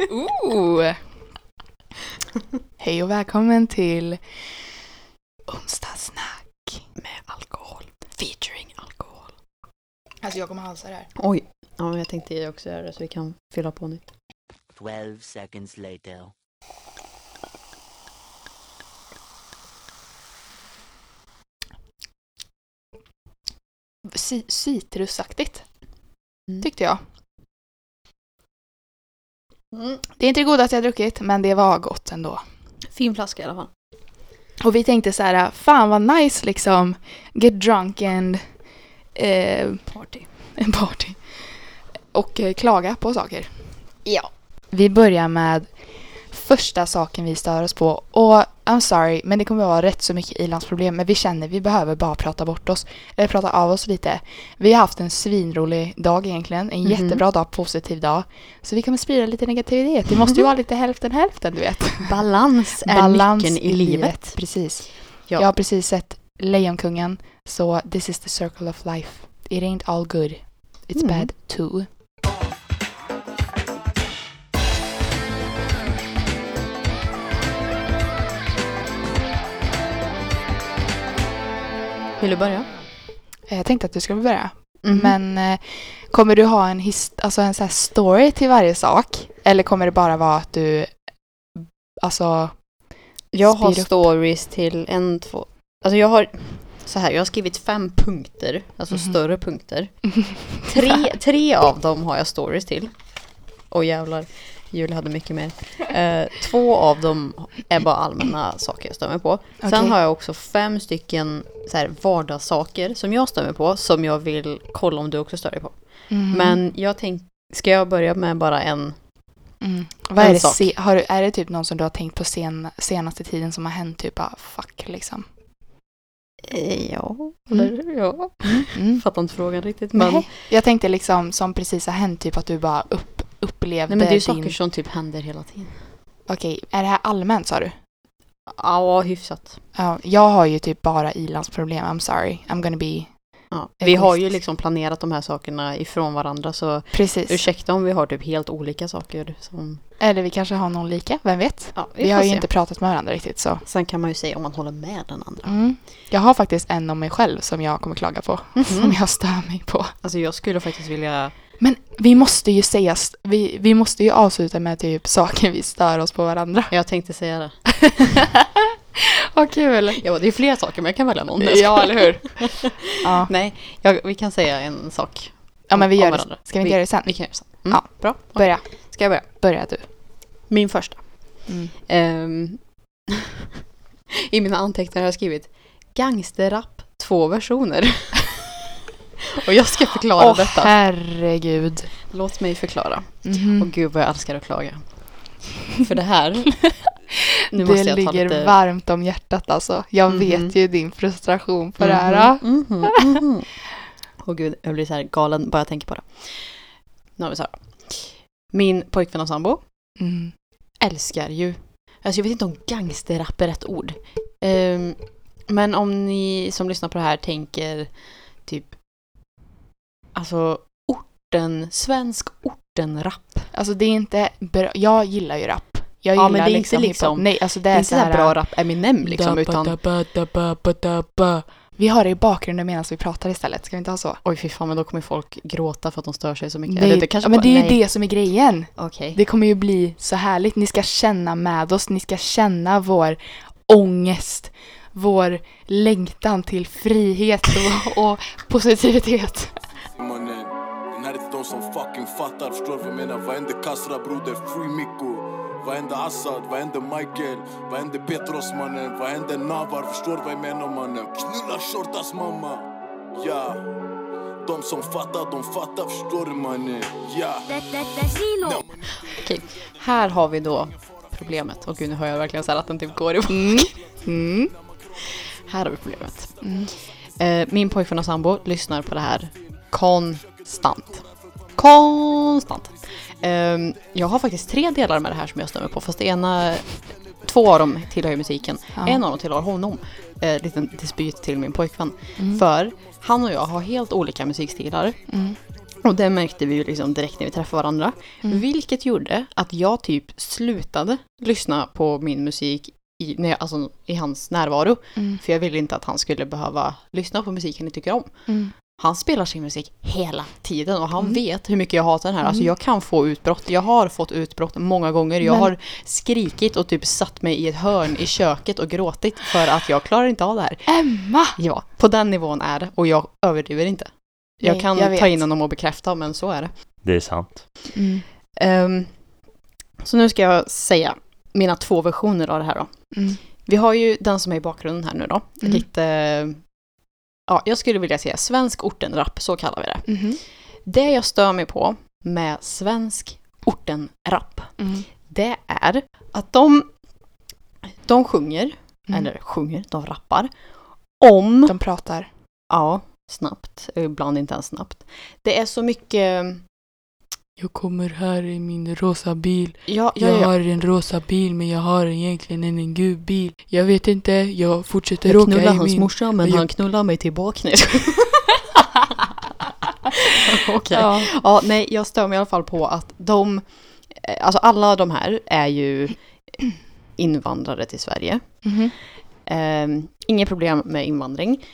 Ooh. Hej och välkommen till onsdagssnack med alkohol. Featuring alkohol. Alltså jag kommer halsa det här. Oj. Ja, jag tänkte jag också göra det så vi kan fylla på nytt. 12 seconds later. C- citrusaktigt Mm. tyckte jag. Det är inte det godaste jag druckit men det var gott ändå. Fin flaska i alla fall. Och vi tänkte så här, fan vad nice liksom. Get drunk and eh, Party. en party. Och eh, klaga på saker. Ja. Vi börjar med första saken vi stör oss på. Och I'm sorry, men det kommer att vara rätt så mycket ilandsproblem. Men vi känner vi behöver bara prata bort oss. Eller prata av oss lite. Vi har haft en svinrolig dag egentligen. En Mhm. jättebra dag, positiv dag. Så vi kommer sprida lite negativitet. Det måste ju vara lite hälften hälften, du vet. Balans är Balans nyckeln i, livet. Precis. Ja. Jag har precis sett Lejonkungen. Så this is the circle of life. It ain't all good. It's Mm. bad too. Vill du börja? Eh, Jag tänkte att du skulle börja. Mhm. Men eh, kommer du ha en, his- alltså en så story till varje sak? Eller kommer det bara vara att du alltså jag har upp. stories till en, två... Alltså jag har... Så här, jag har skrivit fem punkter, alltså Mhm. större punkter. Tre, tre av dem har jag stories till. Och jävlar, Julia hade mycket mer. Eh, två av dem är bara allmänna saker jag stör mig på. Sen Okej. har jag också fem stycken så här, vardagssaker som jag stör mig på, som jag vill kolla om du också stör dig på. Mhm. Men jag tänk, ska jag börja med bara en? Mm. Vad är det, sak. se- har du, är det typ någon som du har tänkt på sen, senaste tiden som har hänt? Typ ah, fuck liksom. Eh, ja, Mm. eller ja. Mm. Fattar inte frågan riktigt. Men, Nej. Jag tänkte liksom som precis har hänt, typ att du bara upp, upplevde nej, men det är ju din... saker som typ händer hela tiden. Okej, är det här allmänt sa du? Ja, hyfsat. Ja, jag har ju typ bara ilandsproblem. I'm sorry. I'm gonna be... Ja. Vi har ju liksom planerat de här sakerna ifrån varandra så Precis. ursäkta om vi har typ helt olika saker. Som, Eller vi kanske har någon lika, vem vet? ja, Vi, har får ju se. inte pratat med varandra riktigt så. Sen kan man ju säga om man håller med den andra. Mm. Jag har faktiskt en om mig själv som jag kommer klaga på. Som Mhm. jag stör mig på. Alltså jag skulle faktiskt vilja... Men vi måste ju säga, vi, vi måste ju avsluta med typ saker vi stör oss på varandra. Jag tänkte säga det. Vad kul! Ja, det är flera saker men jag kan välja någon. Ja, eller hur? Ja. Nej, jag, vi kan säga en sak. ja, men vi gör det. Ska vi inte göra det sen? Vi kan göra det sen. Mm. Ja. Bra. Börja. Ska jag börja? Börja du. Min första. Mm. Ehm, I mina anteckningar har jag skrivit gangsterrap två versioner. Och jag ska förklara Åh detta. herregud. Låt mig förklara. Mhm. Och gud vad jag älskar att klaga. För det här. nu det måste jag ligger lite... varmt om hjärtat alltså. Jag Mhm. vet ju din frustration på det här. Mhm, mhm. Åh gud, jag blir så här galen bara jag tänker på det. Nu har vi så här. Min pojkvän och sambo Mm. älskar ju, alltså jag vet inte om gangsterrap är rätt ord. Ehm, men om ni som lyssnar på det här tänker typ, alltså orten, svensk ortenrap. Alltså det är inte bra. Jag gillar ju rap. Jag Ja, gillar men det är inte liksom, liksom- hiphop. Nej, alltså det Det är, är inte så här bra rap Eminem liksom, utan. Vi har det i bakgrunden medan vi pratar istället. Ska vi inte ha så? oj fy fan men då kommer folk gråta för att de stör sig så mycket. Nej, Eller det kanske ja, men bara- det är ju det som är grejen. Okej. Det kommer ju bli så härligt. Ni ska känna med oss. Ni ska känna vår ångest. Vår längtan till frihet och, och positivitet. Mannen, den här är till de som fucking fattar Förstår vad jag menar? Vad hände Kasra broder? Free Mikko Vad hände Assad? Vad hände Michael? Vad hände Petros mannen? Vad hände Navar? Förstår vad jag menar mannen? Knulla Shortas mamma Ja De som fattar, de fattar Förstår du mannen? Ja Okej, här har vi då problemet. Och gud nu hör jag verkligen så här att den typ går ihop. Mm. Mm. Här har vi problemet. Mm. Eh, min pojkvän och sambo lyssnar på det här konstant. Konstant. Ehm, jag har faktiskt tre delar med det här som jag stämmer på. Fast ena, två av dem tillhör ju musiken. Ja. En av dem tillhör honom. Eh, liten dispyt till min pojkvän. Mm. För han och jag har helt olika musikstilar. Mm. Och det märkte vi ju liksom direkt när vi träffade varandra. Mm. Vilket gjorde att jag typ slutade lyssna på min musik i, när jag, alltså, i hans närvaro. Mm. För jag ville inte att han skulle behöva lyssna på musik han inte tycker om. Mm. Han spelar sin musik hela tiden och han Mm. vet hur mycket jag hatar den här. Alltså Mm. jag kan få utbrott. Jag har fått utbrott många gånger. Jag Men- har skrikit och typ satt mig i ett hörn i köket och gråtit för att jag klarar inte av det här. Emma! Ja, på den nivån är det och jag överdriver inte. Jag Nej, kan jag ta in honom och bekräfta men så är det. Det är sant. Mm. Ehm, så nu ska jag säga mina två versioner av det här då. Mm. Vi har ju den som är i bakgrunden här nu då. Mm. Lite, ja, jag skulle vilja säga svensk ortenrap, så kallar vi det. Mhm. Det jag stör mig på med svensk ortenrap, Mm. det är att de, de sjunger, Mm. eller sjunger, de rappar, om, De pratar. ja, snabbt, ibland inte ens snabbt. Det är så mycket, Jag kommer här i min rosa bil. ja, ja, Jag ja, har en rosa bil men jag har egentligen en, en gul bil. Jag vet inte, jag fortsätter jag åka i hans min... morsa men jag- han knullar mig tillbaka. Nej, jag skojar. Okej. Ja. Ja, nej, jag stör mig i alla fall på att de, eh, alltså alla de här är ju invandrare till Sverige. Mhm. Eh, inget problem med invandring.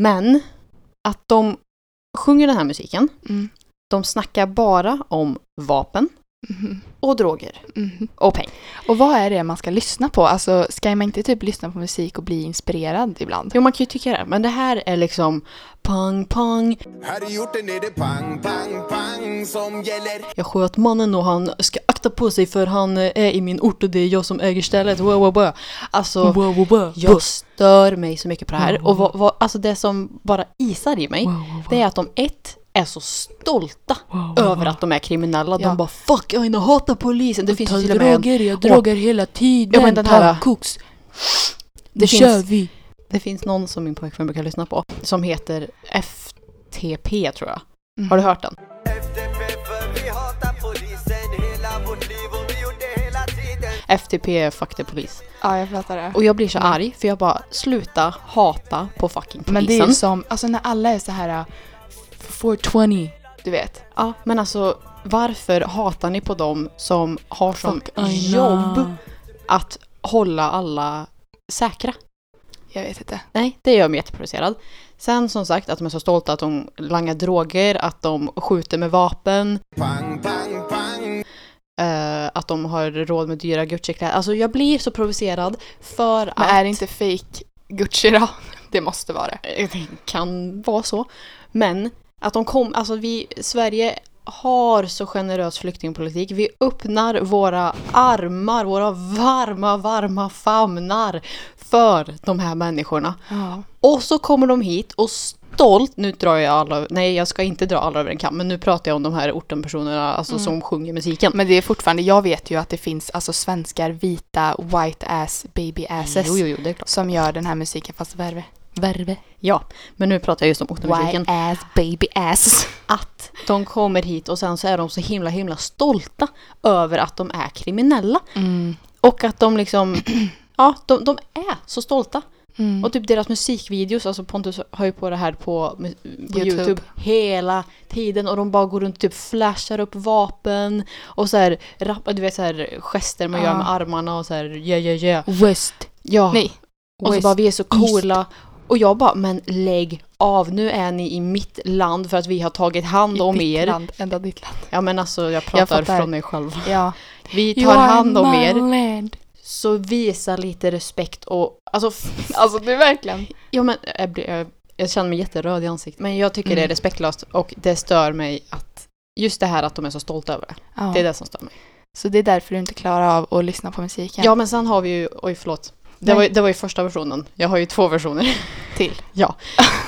Men att de sjunger den här musiken, Mm. De snackar bara om vapen Mhm. och droger Mhm. och pengar. Och vad är det man ska lyssna på? Alltså, ska man inte typ lyssna på musik och bli inspirerad ibland? Jo, man kan ju tycka det, men det här är liksom pang, pang. Hade gjort det är det pang, pang, pang som gäller Jag sköt mannen och han ska akta på sig för han är i min ort och det är jag som äger stället. Wow, wow, wow. Alltså, Wow, wow, wow. Jag stör mig så mycket på det här. Mm. Och vad, vad, alltså det som bara isar i mig, Wow, wow, wow. det är att de ett är så stolta Wow, wow, över att de är kriminella. Ja. De bara 'fuck, jag hatar polisen' Det finns Ta ju till och med en, droger, jag drogar hela tiden. Ja, men den här- Ta koks. Det finns- kör vi. det finns någon som min pojkvän brukar lyssna på, som heter FTP tror jag. Mm. Har du hört den? FTP för vi hatar polisen hela vårt liv och vi gjort det hela tiden FTP är fuck the police. Ja, jag fattar det. Och jag blir så arg för jag bara sluta hata på fucking polisen. Men det är ju som, alltså när alla är så här 420, du vet. Ja, men alltså varför hatar ni på dem som har som Fuck, I jobb know. att hålla alla säkra? Jag vet inte. Nej, det gör mig jätteprovocerad. Sen som sagt att de är så stolta att de langar droger, att de skjuter med vapen, Pang, pang, pang eh, att de har råd med dyra Gucci-kläder. Alltså jag blir så provocerad för Men att... är det inte fake Gucci då? Det måste vara det. Eh, Det kan vara så. Men att de kom, alltså vi, Sverige har så generös flyktingpolitik. Vi öppnar våra armar, våra varma, varma famnar för de här människorna. Ja. Och så kommer de hit och stolt, nu drar jag alla, nej jag ska inte dra alla över en kam, men nu pratar jag om de här ortenpersonerna alltså, Mm. som sjunger musiken. Men det är fortfarande, jag vet ju att det finns alltså svenskar, vita, white ass, baby asses. Jo, jo, jo. Som gör den här musiken fast värve. Värve. Ja, men nu pratar jag just om ortenmusiken. White ass, baby asses. Att de kommer hit och sen så är de så himla, himla stolta över att de är kriminella. Mm. Och att de liksom, ja, de, de är så stolta. Mm. Och typ deras musikvideos, alltså Pontus har ju på det här på, på YouTube. YouTube. hela tiden och de bara går runt och typ flashar upp vapen och så här, rappa, du vet så här gester man gör Ja. med armarna och så här yeah yeah yeah. West. Ja, Nej. och så West. bara vi är så coola. Och jag bara, men lägg av, nu är ni i mitt land för att vi har tagit hand om ditt er. Land, ända ditt land. Ja men alltså jag pratar fattar. från mig själv. Ja. Vi tar hand om er, Land. så visa lite respekt och alltså, Alltså det är verkligen. ja men jag, blir, jag, jag känner mig jätteröd i ansiktet. Men jag tycker det är Mm. respektlöst och det stör mig att just det här att de är så stolta över det. Ja. Det är det som stör mig. Så det är därför du inte klarar av att lyssna på musiken. Ja men sen har vi ju, oj förlåt. Det var, det var ju första versionen. Jag har ju två versioner. Till. Ja.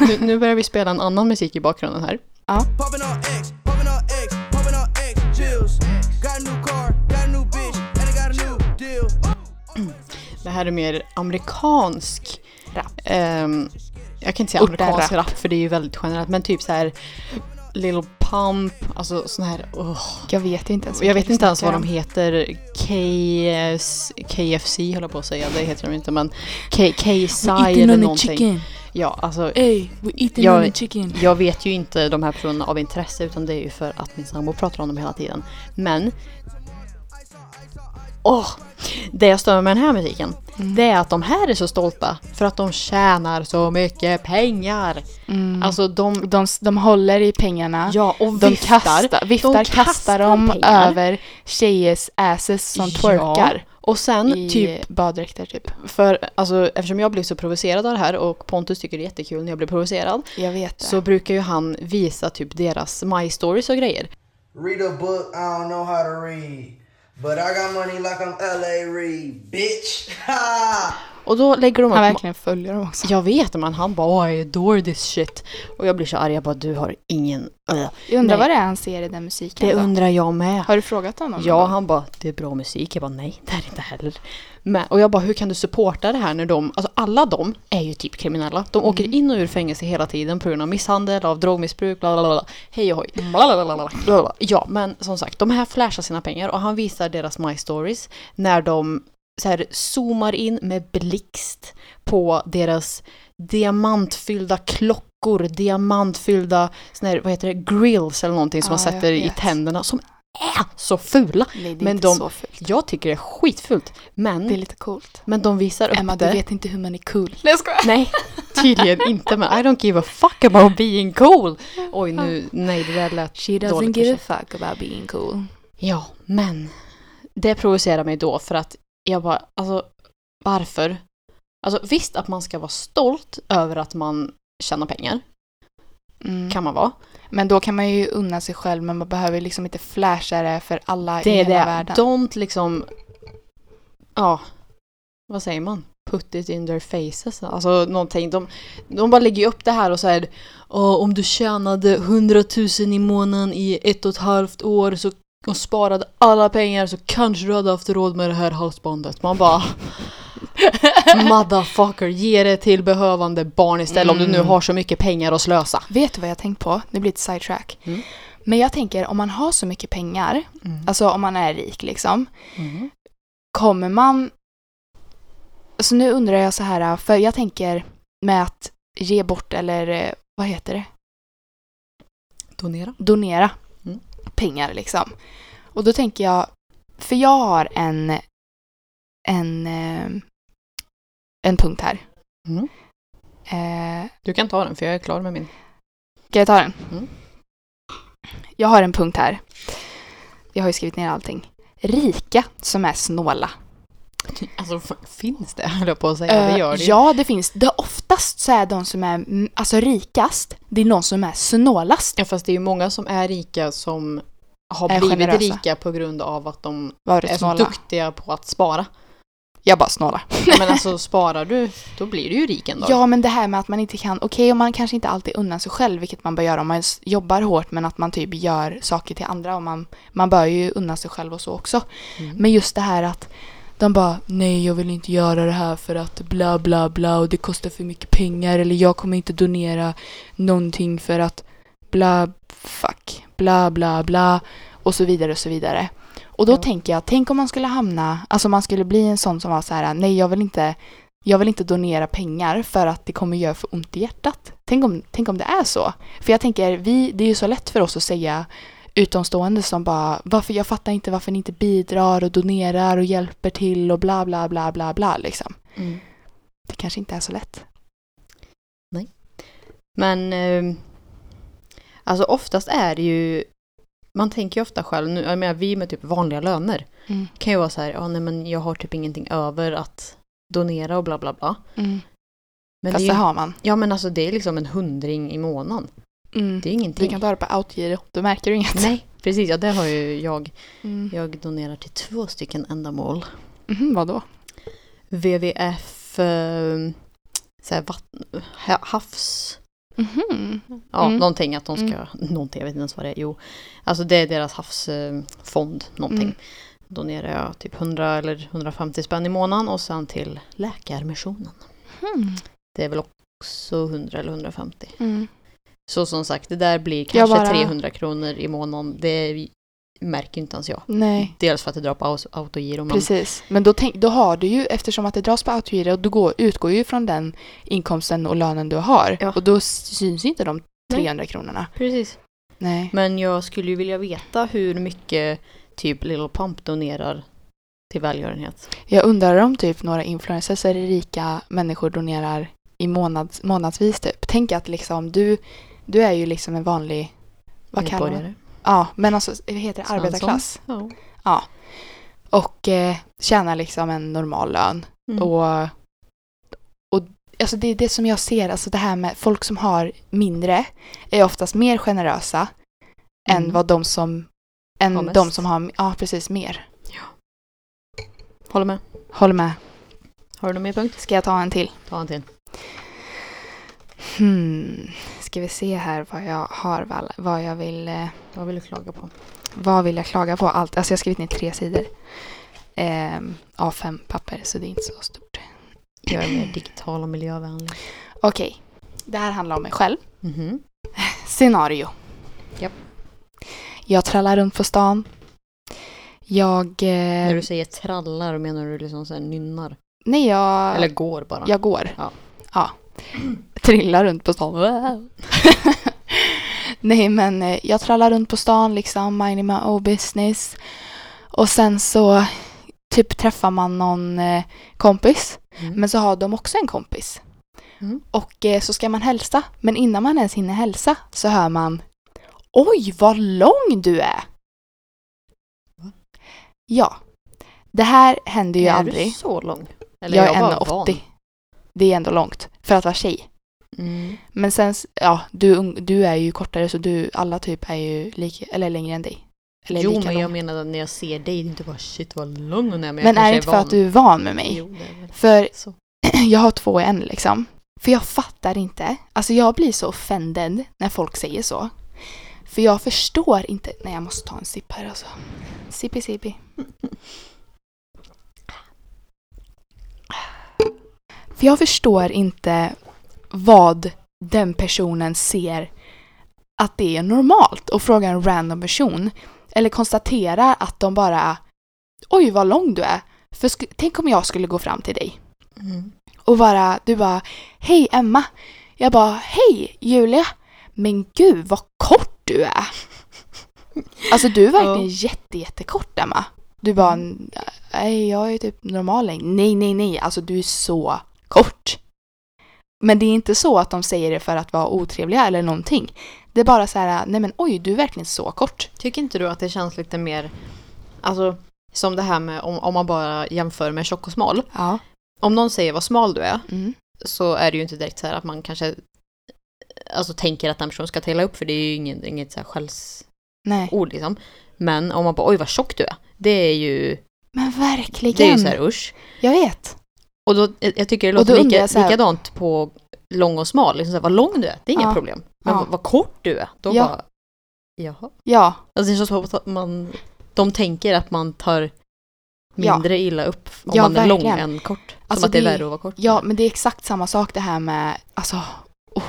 Nu, nu börjar vi spela en annan musik i bakgrunden här. Popping on X, popping on X, popping on X chills Got a new car, got a new bitch and I got a new deal Det här är mer amerikansk Rap. Ehm, jag kan inte säga amerikansk rap. rap. för det är ju väldigt generellt men typ så här Little Pump, alltså sån här oh. Jag vet inte ens. Jag vet inte ens vad de heter. KS, KFC höll jag på att säga, det heter de inte men K- KSI eller någonting. chicken. Ja, alltså Hey, we eating Jag- chicken. jag vet ju inte de här personerna av intresse utan det är ju för att min sambo pratar om dem hela tiden. Men Åh! det jag stör med den här musiken, Mm. det är att de här är så stolta för att de tjänar så mycket pengar. Mm. Alltså de, de, de håller i pengarna. ja och de viftar. kastar, viftar, de kastar, kastar dem pengar. över tjejers asses som Ja. twerkar Och sen i typ baddräkter typ. För alltså, eftersom jag blev så provocerad av det här och Pontus tycker det är jättekul när jag blir provocerad Jag vet det. så brukar ju han visa typ deras My Stories och grejer. Read a book, I don't know how to read. But I got money like I'm L.A. Reid, bitch. Ha! Och då lägger de upp... Han verkligen följer dem också. Jag vet men han bara oh, I adore this shit. Och jag blir så arg, jag bara du har ingen... Äh. Jag undrar Nej. vad det är han ser i den musiken Det då? undrar jag med. Har du frågat honom? Ja, då? han bara det är bra musik. Jag bara nej, det är det inte heller. Men, och jag bara hur kan du supporta det här när de, alltså alla de är ju typ kriminella. De åker in och ur fängelse hela tiden på grund av misshandel, av drogmissbruk, bla bla bla. Hej och hoj. Bla. Ja, men som sagt, de här flashar sina pengar och han visar deras My Stories när de så här zoomar in med blixt på deras diamantfyllda klockor, diamantfyllda såna här, vad heter det, grills eller någonting som Ja, man sätter i tänderna som är så fula. Nej, det är men inte de- så fult. Jag tycker det är skitfult. Men, Det är lite coolt. men de visar upp Emma, du det. vet inte hur man är cool. Nej, jag. Nej, tydligen inte. Men I don't give a fuck about being cool. Oj, nu, nej det där lät She doesn't dåligt give a kanske. fuck about being cool. Ja, men det provocerar mig då för att jag bara, alltså varför? Alltså visst att man ska vara stolt över att man tjänar pengar, Mm. kan man vara. Men då kan man ju unna sig själv men man behöver liksom inte flasha det för alla Det i hela det. världen. Don't liksom, ja, vad säger man? Put it in their faces. Alltså någonting. De, de bara lägger upp det här och säger "Åh, om du tjänade 100 000 i månaden i ett och ett halvt år så, och sparade alla pengar så kanske du hade haft råd med det här halsbandet. Man bara Motherfucker, ge det till behövande barn istället om du nu Mm. har så mycket pengar att slösa. Vet du vad jag tänkt på? Det blir ett sidetrack. Mm. Men jag tänker om man har så mycket pengar, alltså om man är rik liksom, Mm. kommer man... Så nu undrar jag så här, för jag tänker med att ge bort eller eh, vad heter det? Donera. Donera Mm. Pengar liksom. Och då tänker jag, för jag har en en eh, en punkt här. Mm. Eh, Du kan ta den för jag är klar med min. Ska jag ta den? Mm. Jag har en punkt här. Jag har ju skrivit ner allting. Rika som är snåla. Alltså finns det höll jag på att säga. det Eh, gör det ju. Ja, det finns. Det oftast så är de som är mm, alltså rikast, det är någon som är snålast. Ja fast det är ju många som är rika som har Är blivit generösa. rika på grund av att de Var är det så snåla? duktiga på att spara. Jag bara snåla. Ja, men alltså sparar du, då blir du ju rik en dag. Ja, men det här med att man inte kan, okej om man kanske inte alltid unnar sig själv, vilket man bör göra om man jobbar hårt, men att man typ gör saker till andra och man, man bör ju unna sig själv och så också. Mm. Men just det här att de bara, nej jag vill inte göra det här för att bla bla bla och det kostar för mycket pengar eller jag kommer inte donera någonting för att bla fuck, bla bla bla och så vidare och så vidare. Och då Ja. tänker jag, tänk om man skulle hamna, alltså man skulle bli en sån som var så här, nej jag vill inte jag vill inte donera pengar för att det kommer göra för ont i hjärtat. Tänk om, tänk om det är så. För jag tänker, vi, det är ju så lätt för oss att säga utomstående som bara varför, jag fattar inte varför ni inte bidrar och donerar och hjälper till och bla bla bla bla bla liksom. Mm. Det kanske inte är så lätt. Men eh, alltså oftast är det ju man tänker ju ofta själv, nu, jag menar, vi med typ vanliga löner Mm. kan ju vara så här, ja nej men jag har typ ingenting över att donera och bla bla bla. Mm. Men Fast det är, har man. ja men alltså det är liksom en hundring i månaden. Mm. Det är Du ingenting. kan ta det på outgiro, då märker du inget. Nej, precis. Ja, det har ju jag. Mm. Jag donerar till två stycken ändamål. Mhm, vadå? WWF, eh, så här, havs... Mhm. Ja, Mm. någonting att de ska... Någonting, jag vet inte ens vad det är. Jo, alltså det är deras havsfond, någonting. Mm. Donerar jag typ 100 eller 150 spänn i månaden och sen till Läkarmissionen. Mm. Det är väl också 100 eller 150. Mm. Så som sagt, det där blir kanske bara- 300 kronor i månaden. Det märker inte ens jag. Nej. Dels för att det drar på autogiro men Precis. Men då, tänk, då har du ju, eftersom att det dras på autogiro, då går, utgår ju från den inkomsten och lönen du har. Ja. Och då syns ju inte de Nej. 300 kronorna. Precis. Nej. Men jag skulle ju vilja veta hur mycket typ Little Pump donerar till välgörenhet. Jag undrar om typ några influencers eller rika människor donerar i månads, månadsvis typ. Tänk att liksom du, du är ju liksom en vanlig, vad kallar man. Ja, men alltså vad heter det? Svensson. Arbetarklass. Ja. Ja. Och eh, tjänar liksom en normal lön. Mm. Och, och alltså det är det som jag ser, alltså det här med folk som har mindre är oftast mer generösa än Mm. vad de som, än Har mest. de som har, ja precis, mer. Håller med. Håller med. Har du någon mer punkt? Ska jag ta en till? Ta en till. Hmm. Ska vi se här vad jag har, vad- jag vill, eh, Vad vill du klaga på? vad vill jag klaga på? Allt, alltså jag har skrivit ner tre sidor. Ehm, A5 papper, så det är inte så stort. Göra mer digital och miljövänlig. Okej, det här handlar om mig själv. Mhm. Scenario. Japp. Jag trallar runt på stan. Jag... När Eh, du säger trallar menar du liksom så här nynnar? nej, jag... Eller går bara? Jag går. Ja. ja. Trillar runt på stan. Wow. nej, men eh, jag trallar runt på stan liksom, minding my own business. Och sen så typ träffar man någon eh, kompis. Mm. Men så har de också en kompis. Mm. Och eh, så ska man hälsa. Men innan man ens hinner hälsa så hör man Oj, vad lång du är! Va? Ja. Det här händer ju är aldrig. du så lång? Eller jag är bara 1,80. Det är ändå långt för att vara tjej. Mm. Men sen, ja, du, du är ju kortare så du, alla typ är ju lika, eller längre än dig. Eller Jo, men jag lång. menade när jag ser dig, det är inte bara shit vad lång hon är. Men, Men är det inte för att du är van med mig? Jo, För så. jag har två i en liksom. För jag fattar inte. Alltså jag blir så offended när folk säger så. För jag förstår inte. Nej, jag måste ta en sipp här alltså. Sippi sippi. För jag förstår inte vad den personen ser att det är normalt och fråga en random person eller konstatera att de bara Oj vad lång du är. För tänk om jag skulle gå fram till dig Mm. och bara, du bara Hej Emma! Jag bara Hej Julia! Men gud vad kort du är! Alltså du är verkligen jätte, jättekort Emma. Du bara Nej jag är typ normal längd. Nej nej nej, alltså du är så kort. Men det är inte så att de säger det för att vara otrevliga eller någonting. Det är bara så här, nej men oj du är verkligen så kort. Tycker inte du att det känns lite mer, alltså som det här med om, om man bara jämför med tjock och smal. Ja. Om någon säger vad smal du är Mm. så är det ju inte direkt så här att man kanske alltså tänker att den personen ska tälla upp för det är ju inget, inget så här skällsord liksom. Men om man bara oj vad tjock du är. Det är ju, Men verkligen. det är ju så här usch. Jag vet. Och då, jag tycker det låter lika, här- likadant på lång och smal. Liksom så här, vad lång du är, det är inga Ja. problem. Men Ja. vad, vad kort du är, då Ja. bara jaha. Ja. Alltså det känns som att man, de tänker att man tar Ja. mindre illa upp om Ja, man är lång verkligen. än kort. Som Alltså att det är värre att vara kort. Ja, men det är exakt samma sak det här med, alltså, oh,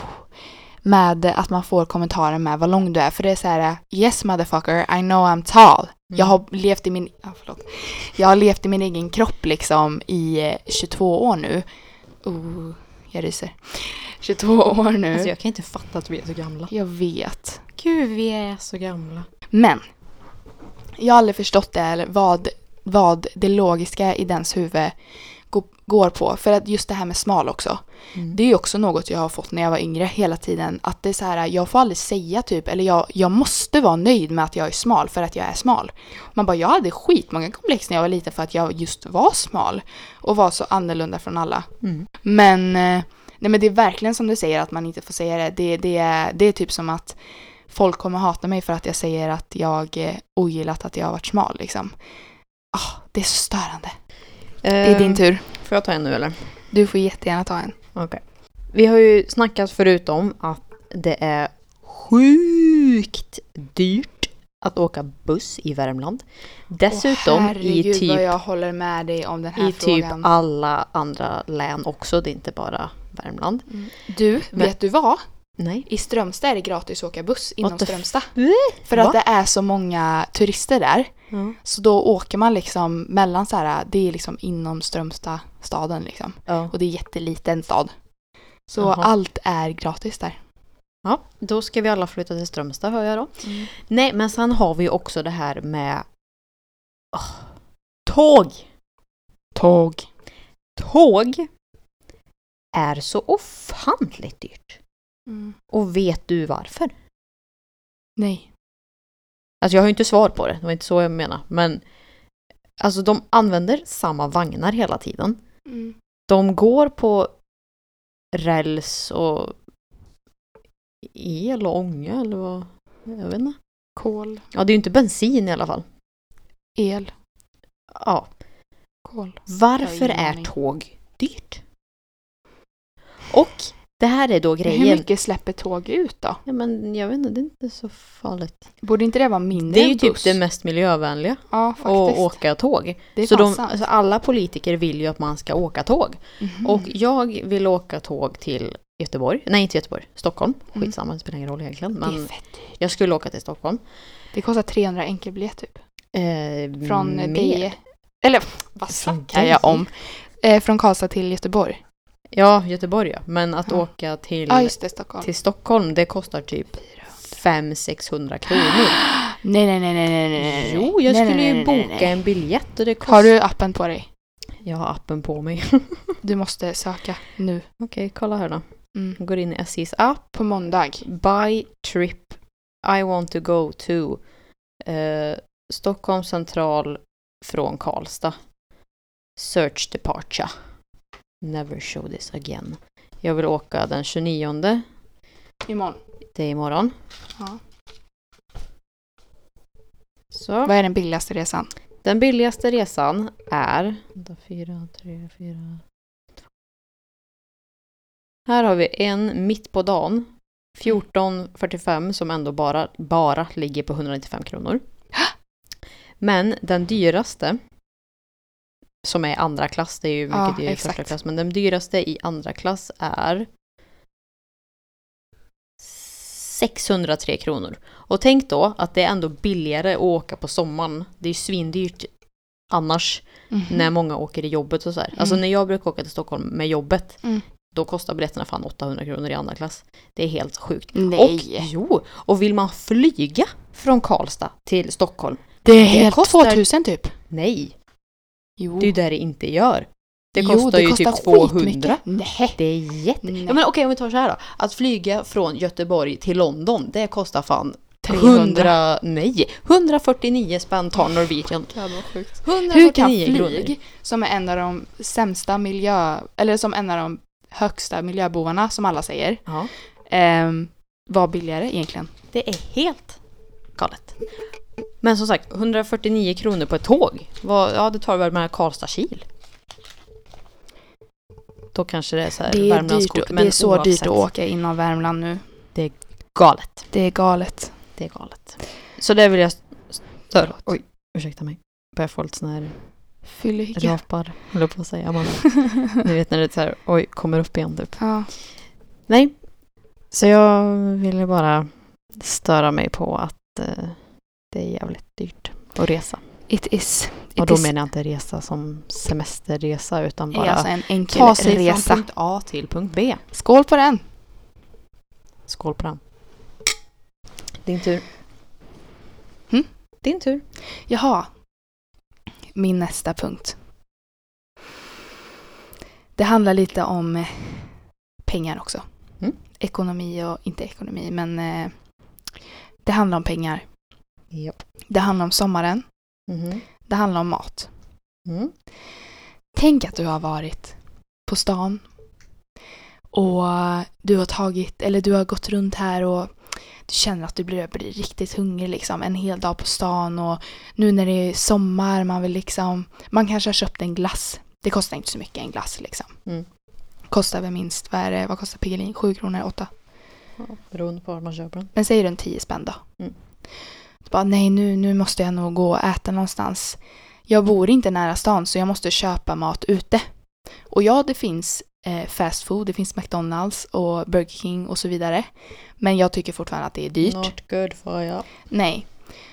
med att man får kommentarer med vad lång du är. För det är så här, yes motherfucker, I know I'm tall. Mm. Jag har levt i min, ah, förlåt. Jag har levt i min egen kropp liksom i eh, 22 år nu. Oh, jag ryser. 22 år nu. Alltså jag kan inte fatta att vi är så gamla. jag vet. Gud, vi är så gamla. Men jag har aldrig förstått det eller vad, vad det logiska i dens huvud går på. För att just det här med smal också. Mm. Det är ju också något jag har fått när jag var yngre hela tiden. Att det är så här, jag får aldrig säga typ, eller jag, jag måste vara nöjd med att jag är smal för att jag är smal. Man bara, jag hade skitmånga komplex när jag var liten för att jag just var smal. Och var så annorlunda från alla. Mm. Men, eh, nej men det är verkligen som du säger att man inte får säga det. Det, det, är, det är typ som att folk kommer hata mig för att jag säger att jag eh, ogillat att jag har varit smal liksom. Ah, det är så störande. Det är din tur. Får jag ta en nu eller? Du får jättegärna ta en. Okej. Vi har ju snackat förut om att det är sjukt dyrt att åka buss i Värmland. Dessutom Åh, herregud, i typ, jag håller med dig om den här i typ frågan. alla andra län också. Det är inte bara Värmland. Du, Men- vet du vad? Nej. I Strömstad är det gratis att åka buss inom Strömstad. För att Va? det är så många turister där. Så då åker man liksom mellan så här, det är liksom inom Strömstad staden liksom. Ja. Och det är jätteliten stad. Så Jaha. allt är gratis där. ja, då ska vi alla flytta till Strömstad hör jag då. Nej, men sen har vi också det här med Åh, tåg. Tåg. Tåg är så ofantligt dyrt. Mm. Och vet du varför? Nej. Alltså jag har ju inte svar på det, det var inte så jag menar. Men alltså de använder samma vagnar hela tiden. Mm. De går på räls och el och ånga eller vad? Jag vet inte. Kol. Ja, det är ju inte bensin i alla fall. El. Ja. Kol. Varför är tåg dyrt? Och det här är då Hur grejen. mycket släpper tåg ut då? Ja, men jag vet inte, det är inte så farligt. Borde inte det vara mindre Det är ju typ det mest miljövänliga. Ja, Att faktiskt. åka tåg. det är Så de, alltså alla politiker vill ju att man ska åka tåg. Mhm. Och jag vill åka tåg till Göteborg. Nej, inte Göteborg. Stockholm. Mm. Skitsamma, det spelar ingen roll egentligen. det är Men jag skulle åka till Stockholm. Det kostar 300 enkelbiljett typ. Eh, Från mer. Deje. Eller vad snackar jag om? Eh, från Karlstad till Göteborg. Ja, Göteborg ja. Men att Ja. åka till, Ja, det. Stockholm. till Stockholm, det kostar typ 500-600 kronor. Nej, nej, nej, nej, nej, nej. Jo, jag Nej, skulle nej, ju boka nej. en biljett och det kostar... Har du appen på dig? Jag har appen på mig. Du måste söka nu. Okej, kolla här då. Mm. Går in i SJs app. På måndag. Buy trip I want to go to eh, Stockholm central från Karlstad. Search departure. Never show this again. Jag vill åka den 29. Imorgon. Det är imorgon. Ja. Så. Vad är den billigaste resan? Den billigaste resan är... Vänta, fyra, tre, fyra... Här har vi en mitt på dagen. 14.45 som ändå bara, bara ligger på 195 kronor. Men den dyraste, som är andra klass, det är ju mycket Ja, dyrare i första klass, men den dyraste i andra klass är 603 kronor. Och tänk då att det är ändå billigare att åka på sommaren. Det är ju svindyrt annars Mhm. när många åker i jobbet och så här. Alltså Mm. när jag brukar åka till Stockholm med jobbet, Mm. då kostar biljetterna fan 800 kronor i andra klass. Det är helt sjukt. Nej. Och jo, och vill man flyga från Karlstad till Stockholm? det är det helt kostar- 2000 typ. Nej, Jo. det är ju det det inte gör. Det Jo, kostar ju kostar typ 200. skitmycket. Nej. Det är jätte... Nej. Ja, men okej, om vi tar så här då. Att flyga från Göteborg till London, det kostar fan 300. 100... Nej, 149 spänn tar Norwegian. sjukt. 149 Hur kan flyg, kronor. som är en av de sämsta miljö... Eller som en av de högsta miljöbovarna, som alla säger, Ja, ehm, vara billigare egentligen? det är helt galet. Men som sagt, 149 kronor på ett tåg. Vad, ja, det tar väl mellan Karlstad-Kil. Då kanske det är så här Det är, dyrt, det är så dyrt oavsett, att åka inom Värmland nu. Galet. Det är galet. Det är galet. Så det vill jag störa. Oj, ursäkta mig. Börjar få lite sån här Fyllehycka. rapar, höll jag på att säga. Man, ni vet när det är så här, oj, kommer upp igen typ. Ja. Nej. Så jag ville bara störa mig på att eh, det är jävligt dyrt att resa. It is. It Och då is. menar jag inte resa som semesterresa utan bara alltså en enkel ta sig resa. från punkt A till punkt B. Skål på den! Skål på den. Din tur. Mm? Din tur. Jaha. Min nästa punkt. Det handlar lite om eh, pengar också. Mm. Ekonomi och inte ekonomi, men eh, det handlar om pengar. Ja. Det handlar om sommaren. Mhm. Det handlar om mat. Mm. Tänk att du har varit på stan och du har tagit, eller du har gått runt här och du känner att du blir, blir riktigt hungrig liksom en hel dag på stan och nu när det är sommar man vill liksom, man kanske har köpt en glass. Det kostar inte så mycket en glass liksom. Mm. Kostar väl minst, vad är det, vad kostar Piggelin? Sju kronor, åtta? Ja, beroende på var man köper den. Men säger du en 10 spänn då? Mm. Bara, nej nu, nu måste jag nog gå och äta någonstans. Jag bor inte nära stan så jag måste köpa mat ute. Och ja, det finns eh, fast food. Det finns McDonalds och Burger King och så vidare. Men jag tycker fortfarande att det är dyrt. Not good for you. Nej.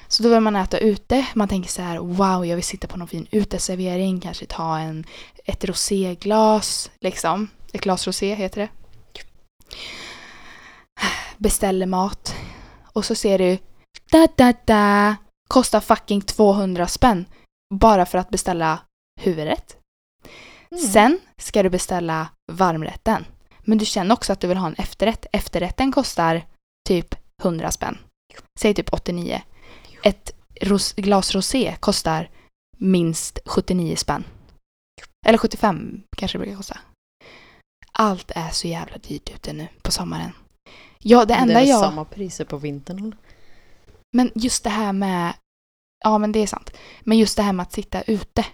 Så då vill man äta ute. Man tänker så här, wow, jag vill sitta på någon fin uteservering, kanske ta en, ett roséglas, liksom. Ett glas rosé heter det. Beställer mat. Och så ser du, da da da, kostar fucking 200 spänn. Bara för att beställa huvudrätt. Mm. Sen ska du beställa varmrätten. Men du känner också att du vill ha en efterrätt. Efterrätten kostar typ 100 spänn. Säg typ 89. Ett ros- glas rosé kostar minst 79 spänn. Eller 75 kanske det brukar kosta. Allt är så jävla dyrt ute nu på sommaren. Ja, det enda det är väl jag... samma priser på vintern. Men just det här med... Ja, men det är sant. Men just det här med att sitta ute.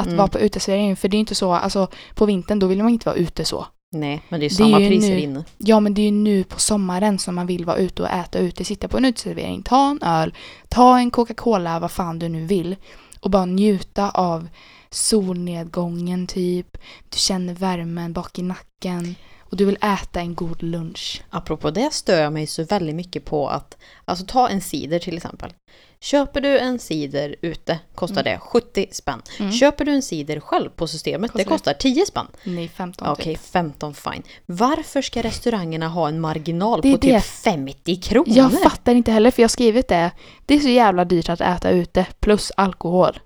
Att Mm. vara på uteservering. För det är ju inte så, alltså på vintern då vill man inte vara ute så. Nej, men det är är samma ju priser nu- inne. Ja, men det är ju nu på sommaren som man vill vara ute och äta ute. Sitta på en uteservering, ta en öl, ta en Coca-Cola, vad fan du nu vill. Och bara njuta av solnedgången typ. Du känner värmen bak i nacken. Och du vill äta en god lunch. Apropå det stör jag mig så väldigt mycket på att, alltså ta en cider till exempel. Köper du en cider ute kostar Mm. det 70 spänn. Mm. Köper du en cider själv på systemet, det Kostar det? kostar 10 spänn. Nej, 15 Okej, typ. 15 fine. Varför ska restaurangerna ha en marginal Det på typ det. 50 kronor? Jag fattar inte heller för jag har skrivit det. Det är så jävla dyrt att äta ute plus alkohol.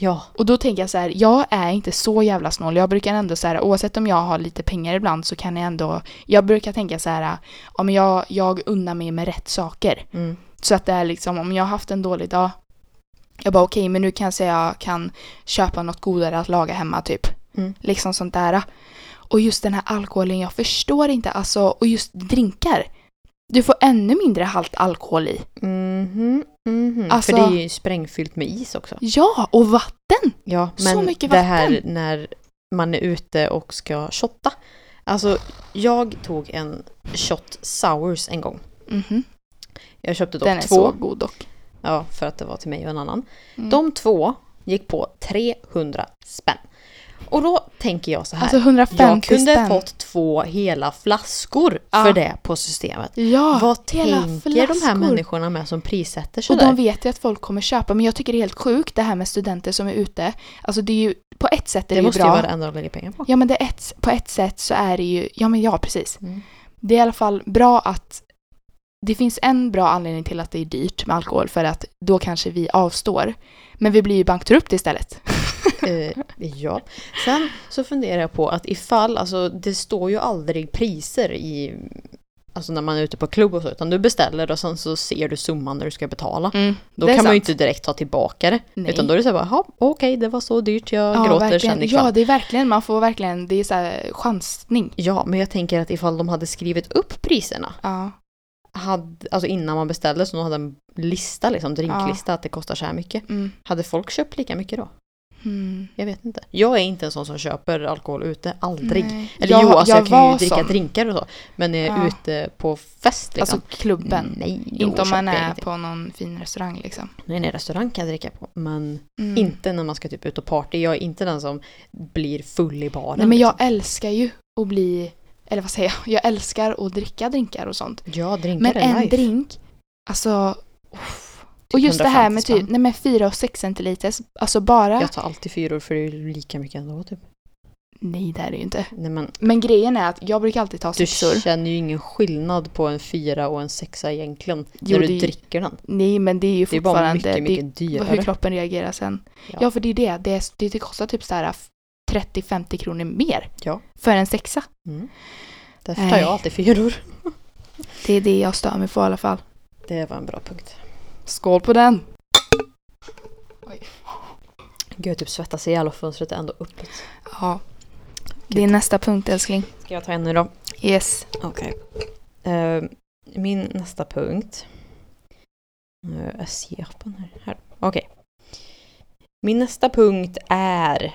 Ja, Och då tänker jag så här, jag är inte så jävla snål. Jag brukar ändå så här, oavsett om jag har lite pengar ibland så kan jag ändå, jag brukar tänka så här, om jag, jag unnar mig med rätt saker. mm. Så att det är liksom, om jag har haft en dålig dag, jag bara okej, men nu kanske jag kan köpa något godare att laga hemma typ. Mm. Liksom sånt där. Och just den här alkoholen, jag förstår inte, alltså, och just drinkar. Du får ännu mindre halt alkohol i. Mhm, mhm. Alltså- För det är ju sprängfyllt med is också. Ja, och vatten! Ja, Så men mycket det här vatten. när man är ute och ska shotta. Alltså, jag tog en shot sours en gång. Mhm. Jag köpte dock Den är två. så god dock. Ja, för att det var till mig och en annan. Mm. De två gick på 300 spänn. Och då tänker jag så här. Alltså 150 jag kunde spänn. fått två hela flaskor Ja. för det på systemet. Ja, Vad tänker de här flaskor. människorna med som prissätter Och sådär? de vet ju att folk kommer köpa. Men jag tycker det är helt sjukt det här med studenter som är ute. Alltså det är ju, på ett sätt är det, det ju måste ju bra. vara det enda de lägger pengar på. Ja men det ett, på ett sätt så är det ju, ja men ja precis. Mm. Det är i alla fall bra att det finns en bra anledning till att det är dyrt med alkohol för att då kanske vi avstår. Men vi blir ju bankrupt istället. Eh, ja. Sen så funderar jag på att ifall, alltså det står ju aldrig priser i Alltså när man är ute på klubb och så, utan du beställer och sen så ser du summan när du ska betala. Då Mm, det kan är man ju sant. inte direkt ta tillbaka det. Nej. Utan då är det så här, bara, "Jaha, okej det var så dyrt, jag ja, gråter verkligen. sen ikväll. Ja, det är verkligen, man får verkligen, det är så här chansning. Ja, men jag tänker att ifall de hade skrivit upp priserna, Ja. hade, alltså innan man beställde, så de hade en lista, liksom, drinklista, att det kostar så här mycket. Mm. Hade folk köpt lika mycket då? Mm. Jag vet inte. Jag är inte en sån som köper alkohol ute, aldrig. Nej. Eller Jag- jo, alltså jag, jag kan ju dricka sån. drinkar och så. Men är Ja. ute på fest liksom. Alltså klubben. Nej, Inte om man är ingenting. på någon fin restaurang liksom. Nej, nej, restaurang kan jag dricka på. Men Mm. inte när man ska typ ut och party. Jag är inte den som blir full i baren. Nej men jag liksom. älskar ju att bli, eller vad säger jag, jag älskar att dricka drinkar och sånt. Ja, drinkar Men är en life. drink, alltså... och just det här 150 med typ, nej men 4 och 6 centiliters, alltså bara... Jag tar alltid fyror för det är lika mycket ändå typ. Nej det är det ju inte. Nej men Men grejen är att jag brukar alltid ta du sexor. känner ju ingen skillnad på en fyra och en sexa egentligen. Jo, när du det- dricker den. Nej men det är ju Det är bara fortfarande mycket, det mycket dyrare. hur kroppen reagerar sen. Ja. Ja, för det är det, det, det, det kostar typ så här 30-50 kronor mer Ja. för en sexa. Mm. Därför tar jag alltid fyror. Det är det jag stör mig på i alla fall. Det var en bra punkt. Skål på den! Gud, jag typ svettas ihjäl och fönstret är ändå öppet. Ja. Det är nästa punkt älskling. Ska jag ta en nu då? Yes. Okej. Eh, min nästa punkt. Uh, jag ser på den här. här. Okej. Min nästa punkt är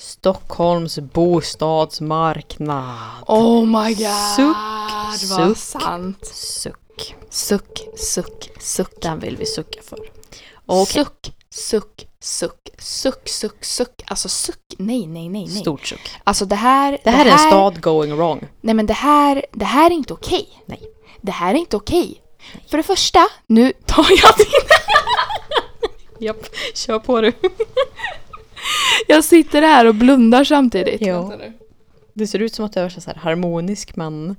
Stockholms bostadsmarknad. Oh my god! Suck, vad suck. sant. Suck. Suck, suck, suck. Den vill vi sucka för. Och Suck, Suck, suck, suck, suck, suck. Alltså suck, nej, nej, nej, nej. Stort suck. Alltså det här... Det här är en stad going wrong. Nej men det här, det här är inte okej. Nej. Det här är inte okej. För det första, nu tar jag din... Japp, kör på du. Jag sitter här och blundar samtidigt. Nu. Det ser ut som att du är så här harmonisk men...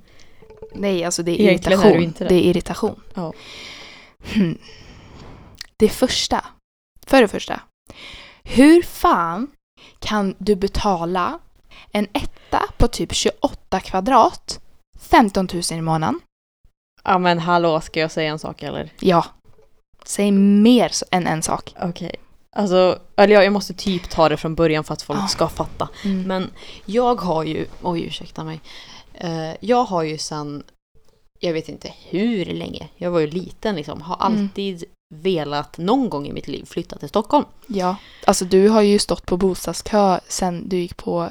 Nej, alltså det är Egentligen är irritation. du inte det. det. är irritation. Ja. Hmm. Det första, för det första. Hur fan kan du betala en etta på typ 28 kvadrat 15 000 i månaden? Ja men hallå, ska jag säga en sak eller? Ja. Säg mer än en sak. Okej. Alltså, eller jag, jag måste typ ta det från början för att folk Ah. ska fatta. Mm. Men jag har ju, oj ursäkta mig. Eh, jag har ju sen, jag vet inte hur länge, jag var ju liten liksom, har Mm. alltid velat någon gång i mitt liv flytta till Stockholm. Ja. Alltså du har ju stått på bostadskö sen du gick på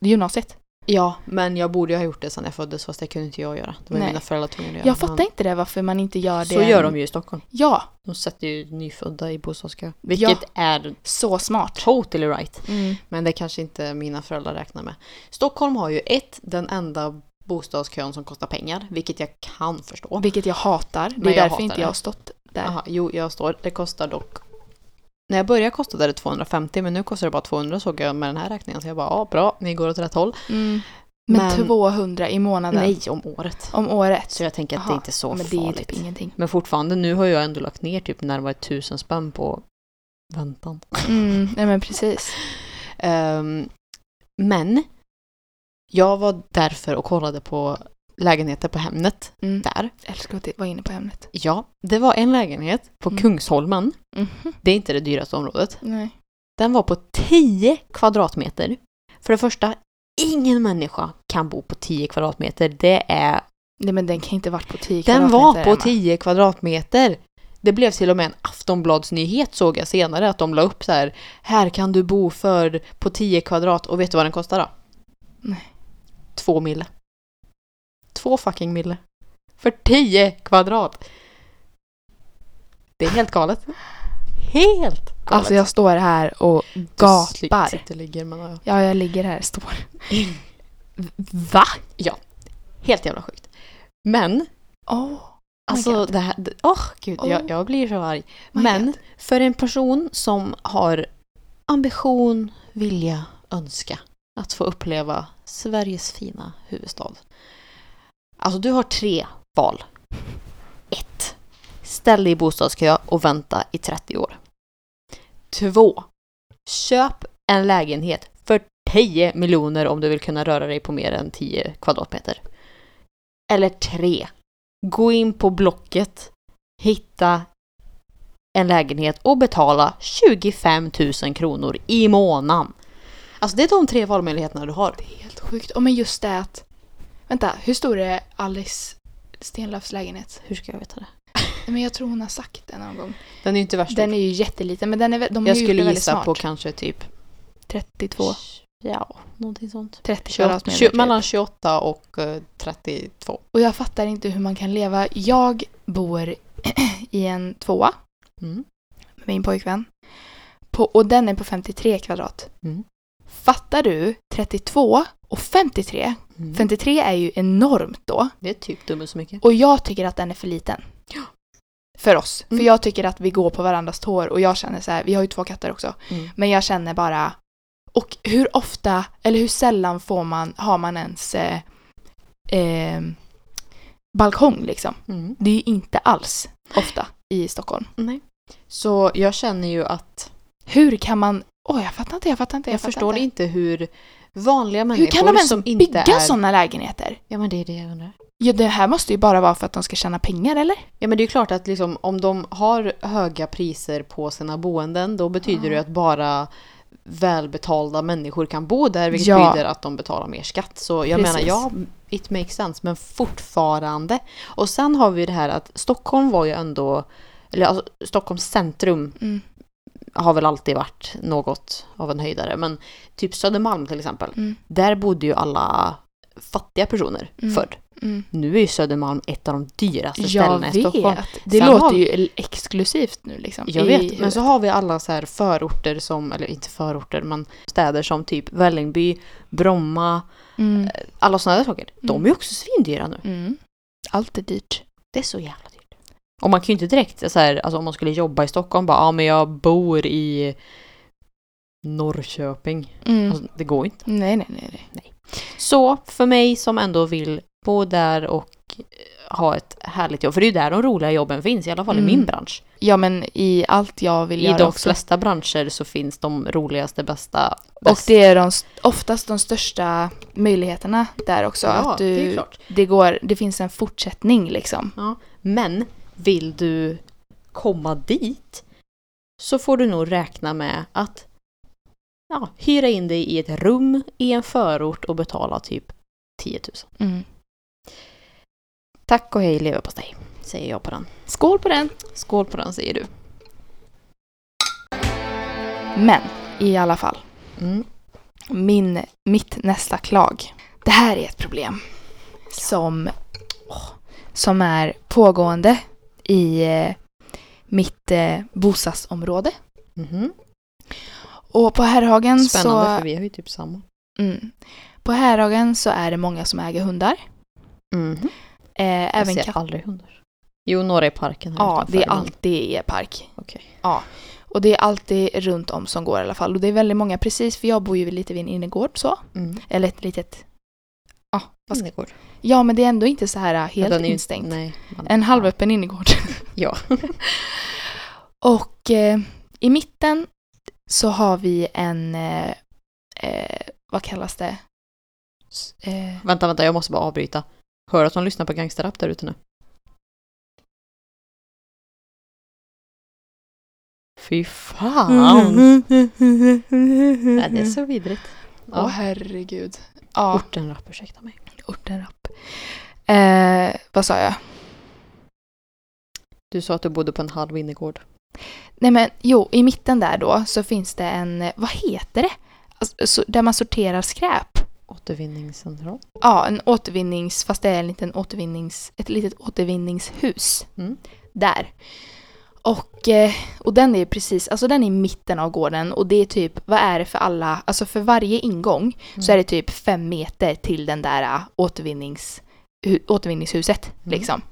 gymnasiet. Ja, men jag borde ju ha gjort det sen jag föddes fast det kunde inte jag göra. Det var Nej. mina föräldrar tvungna att göra. Jag fattar Men inte det varför man inte gör det. Så gör de ju i Stockholm. Ja, De sätter ju nyfödda i bostadskö. Vilket är så smart. totally right. Mm. Men det kanske inte mina föräldrar räknar med. Stockholm har ju ett, den enda bostadskön som kostar pengar, vilket jag kan förstå. Vilket jag hatar. Det är därför inte jag har stått där. Aha, jo, jag står. Det kostar dock... När jag började kostade det 250 men nu kostar det bara 200 såg jag med den här räkningen. Så jag bara, ja bra, ni går åt rätt håll. Mm. Men, Men- 200 i månaden Nej, om året. om året. Så jag tänker att det Aha, inte är så men det farligt. typ ingenting. Men fortfarande, nu har jag ändå lagt ner typ närmare tusen spänn på väntan. Mm, nej men precis. Ehm, men jag var därför och kollade på lägenheter på Hemnet Mm. där. Älskar att vara inne på ämnet. Ja, det var en lägenhet på Mm. Kungsholmen. Mhm. Det är inte det dyraste området. Nej. Den var på 10 kvadratmeter. För det första, ingen människa kan bo på 10 kvadratmeter. Det är... nej men den kan inte varit på 10 Den var kvadratmeter, på Emma. 10 kvadratmeter! Det blev till och med en Aftonbladsnyhet såg jag senare att de la upp så här. Här kan du bo för på 10 kvadrat och vet du vad den kostar då? Nej. Två mille. Två fucking mille. För 10 kvadrat! Det är helt galet. Helt galet. Alltså jag står här och Du gapar. Sitter och ligger men ja. Ja, jag ligger här står. Va? Helt jävla sjukt. Men, Åh. alltså God. det här, åh gud, Oh jag, jag blir så arg. my Men God. för en person som har ambition, vilja, önska att få uppleva Sveriges fina huvudstad. Alltså du har tre val. Ett. Ställ dig i bostadskö och vänta i 30 år. Två. Köp en lägenhet för 10 miljoner om du vill kunna röra dig på mer än 10 kvadratmeter. Eller tre. Gå in på Blocket, hitta en lägenhet och betala 25 000 kronor i månaden. Alltså det är de tre valmöjligheterna du har. Det är helt sjukt. Och men just det att... Vänta, hur stor är Alice Stenlöfs lägenhet? Hur ska jag veta det? Men jag tror hon har sagt det någon gång. Den är ju inte värst. Den är ju jätteliten men den är, de jag skulle gissa smart. på kanske typ 32, Ja, någonting sånt. 30 28, kvadratmeter. 20, typ. mellan 28 och eh, 32. Och jag fattar inte hur man kan leva. Jag bor i en tvåa Mm. med min pojkvän. På, och den är på 53 kvadrat. Mm. Fattar du? 32 och 53. Mm. 53 är ju enormt då. Det är typ dubbelt så mycket. Och jag tycker att den är för liten. För oss. Mm. För jag tycker att vi går på varandras tår och jag känner så här, vi har ju två katter också. Mm. Men jag känner bara, och hur ofta, eller hur sällan får man, har man ens eh, eh, balkong liksom? Mm. Det är ju inte alls ofta i Stockholm. Nej. Så jag känner ju att Hur kan man, åh jag fattar inte, jag fattar inte, jag, jag, fattar förstår inte. inte hur vanliga Hur människor kan de ens som inte bygga är... sådana lägenheter? Ja men det är det jag undrar. Ja, det här måste ju bara vara för att de ska tjäna pengar eller? Ja men det är ju klart att liksom, om de har höga priser på sina boenden då betyder det Ja. att bara välbetalda människor kan bo där vilket Ja. betyder att de betalar mer skatt. Så jag Precis. menar, ja, it makes sense men fortfarande. Och sen har vi det här att Stockholm var ju ändå, eller alltså, Stockholms centrum Mm. Har väl alltid varit något av en höjdare men typ Södermalm till exempel, Mm. där bodde ju alla fattiga personer Mm. förr. Mm. Nu är ju Södermalm ett av de dyraste Jag ställena i Stockholm. vet. Det Sen låter har- ju exklusivt nu liksom. Jag vet, men så har vi alla så här förorter som, eller inte förorter, men städer som typ Vällingby, Bromma, Mm. alla sådana där saker. De är ju också svindyra nu. Mm. Allt är dyrt. Det är så jävla dyrt. Och man kan ju inte direkt så här, alltså om man skulle jobba i Stockholm bara, ja men jag bor i Norrköping. Mm. Alltså, det går inte. Nej, nej, nej. nej. Så för mig som ändå vill bo där och eh, ha ett härligt jobb, för det är ju där de roliga jobben finns, i alla fall Mm. i min bransch. Ja, men i allt jag vill I göra de också. flesta branscher så finns de roligaste, bästa, Och bäst- det är de, st- oftast de största möjligheterna där också. Ja, att du, det är klart. Det, går, det finns en fortsättning liksom. Ja. Men vill du komma dit så får du nog räkna med att ja, hyra in dig i ett rum i en förort och betala typ 10 000. Mm. Tack och hej leverpastej, säger jag på den. Skål på den! Skål på den säger du. Men i alla fall, Mm. min, mitt nästa klag. Det här är ett problem som, som är pågående i eh, mitt eh, bostadsområde. Mhm. Och på Herrhagen Spännande så... för vi har ju typ samma. Mm, på Herrhagen så är det många som äger hundar. Mhm. Eh, Jag även ser katter. aldrig hundar. Jo, några i parken här Ja, det är alltid i park. Okej. Ja. Och det är alltid runt om som går i alla fall. Och det är väldigt många precis, för jag bor ju lite vid en innergård så. Mm. Eller ett litet... Ja, vad ska... Innergård. ja men det är ändå inte så här äh, Ja, helt ju- instängt. Nej. man- En halvöppen innergård. Ja. Och eh, i mitten så har vi en... Eh, eh, vad kallas det? Eh, Vänta, vänta, jag måste bara avbryta. Hör att de lyssnar på gangsterrap där ute nu? Fy fan! Nej, det är så vidrigt. Åh Ja. herregud. Ja, Ortenrap, ursäkta mig. ortenrapp. Eh, vad sa jag? Du sa att du bodde på en halv innergård. Nej men jo, i mitten där då så finns det en, vad heter det? Alltså, så, där man sorterar skräp. Återvinningscentral. Ja, en återvinnings, fast det är en liten återvinnings, ett litet återvinningshus. Mm. Där. Och, eh, och den är precis, alltså den är i mitten av gården och det är typ, vad är det för alla, alltså för varje ingång så är det typ fem meter till den där eh, återvinnings, hu, återvinningshuset Mm. liksom.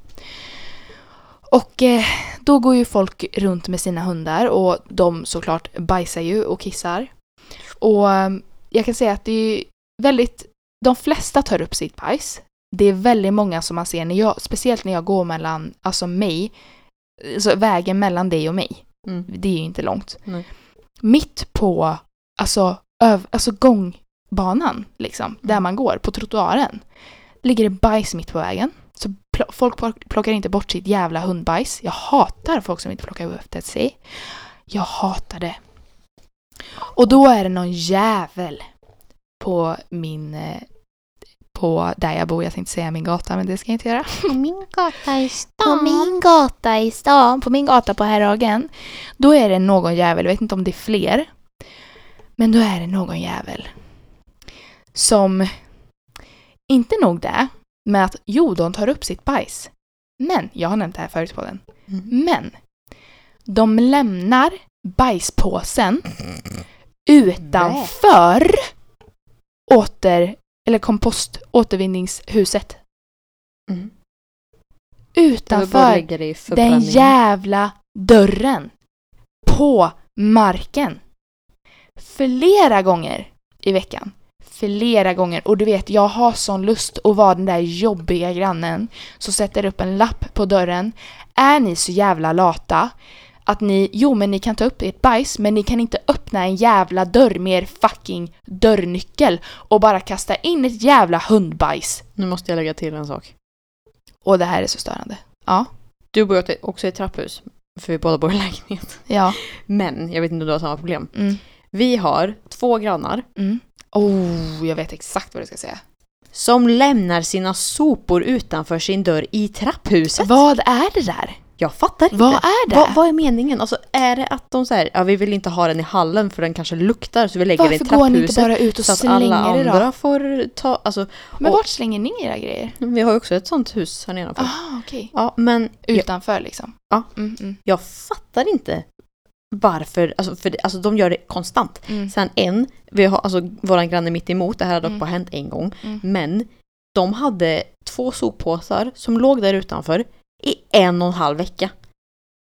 Och eh, då går ju folk runt med sina hundar och de såklart bajsar ju och kissar. Och eh, jag kan säga att det är väldigt, de flesta tar upp sitt bajs. Det är väldigt många som man ser, när jag, speciellt när jag går mellan, alltså mig, alltså vägen mellan dig och mig. Mm. Det är ju inte långt. Nej. Mitt på, alltså, öv, alltså gångbanan, liksom, där man går, på trottoaren, ligger det bajs mitt på vägen. Så pl- folk plock- plockar inte bort sitt jävla hundbajs. Jag hatar folk som inte plockar upp det sig. Jag hatar det. Och då är det någon jävel på min... På där jag bor. Jag tänkte säga min gata, men det ska jag inte göra. På min gata i På min gata i stan, på min gata på Herrhagen. Då är det någon jävel, jag vet inte om det är fler. Men då är det någon jävel. Som inte nog det med att jo, de tar upp sitt bajs. Men, jag har nämnt det här förut på den. Mm. Men de lämnar bajspåsen utanför åter, eller kompost, återvinningshuset. Mm. Utanför den jävla dörren. På marken. Flera gånger i veckan. Flera gånger. Och du vet, jag har sån lust att vara den där jobbiga grannen som sätter upp en lapp på dörren. Är ni så jävla lata att ni, jo men ni kan ta upp ert bajs men ni kan inte öppna en jävla dörr med er fucking dörrnyckel och bara kasta in ett jävla hundbajs. Nu måste jag lägga till en sak. Och det här är så störande. Ja. Du bor ju också i ett trapphus. För vi båda bor i lägenhet. Ja. Men, jag vet inte om du har samma problem. Mm. Vi har två grannar Mm. Oh, jag vet exakt vad du ska säga. som lämnar sina sopor utanför sin dörr i trapphuset. Vad är det där? Jag fattar inte. Vad är det? Vad, vad är meningen? Alltså är det att de säger ja vi vill inte ha den i hallen för den kanske luktar så vi lägger den i Varför går ni inte trapphuset. bara ut och så att alla slänger det då? andra får ta, alltså Men och- vart slänger ni era grejer? vi har ju också ett sånt hus här nedanför. Ah, okej. Ja men jag, Utanför liksom? Ja. Mm, mm, jag fattar inte varför, alltså, för alltså de gör det konstant. mm. Sen en, vi har alltså våran granne mitt emot, det här har dock Mm. bara hänt en gång. Mm. Men de hade två soppåsar som låg där utanför i en och en halv vecka.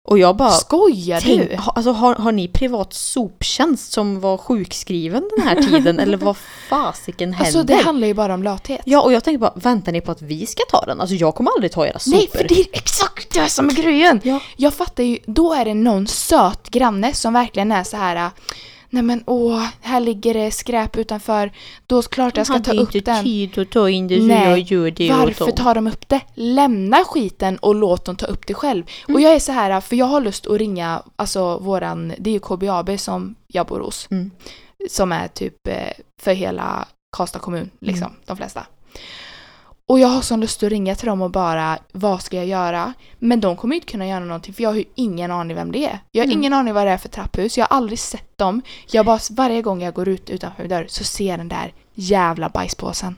Och jag bara, Skojar tänk, du? alltså, har, har ni privat soptjänst som var sjukskriven den här tiden? eller vad fasiken händer? Alltså det handlar ju bara om lathet. Ja, och jag tänkte bara, väntar ni på att vi ska ta den? Alltså jag kommer aldrig ta era sopor. Nej, för det är exakt det som är grejen! Ja. Jag fattar ju, då är det någon söt granne som verkligen är så här. Nej men åh, här ligger det skräp utanför. Då är det klart jag ska ta upp den. tid att ta in det så Nej, jag gör det Varför tar de upp det? Lämna skiten och låt dem ta upp det själv. Och jag är så här, för jag har lust att ringa, alltså våran, det är ju KBAB som jag bor hos. Mm. Som är typ eh, för hela Karlstad kommun, liksom, de flesta. Och jag har sån lust att ringa till dem och bara, vad ska jag göra? Men de kommer inte kunna göra någonting för jag har ju ingen aning vem det är. Jag har Mm. ingen aning vad det är för trapphus, jag har aldrig sett dem. Jag bara, varje gång jag går ut utanför min dörr så ser jag den där jävla bajspåsen.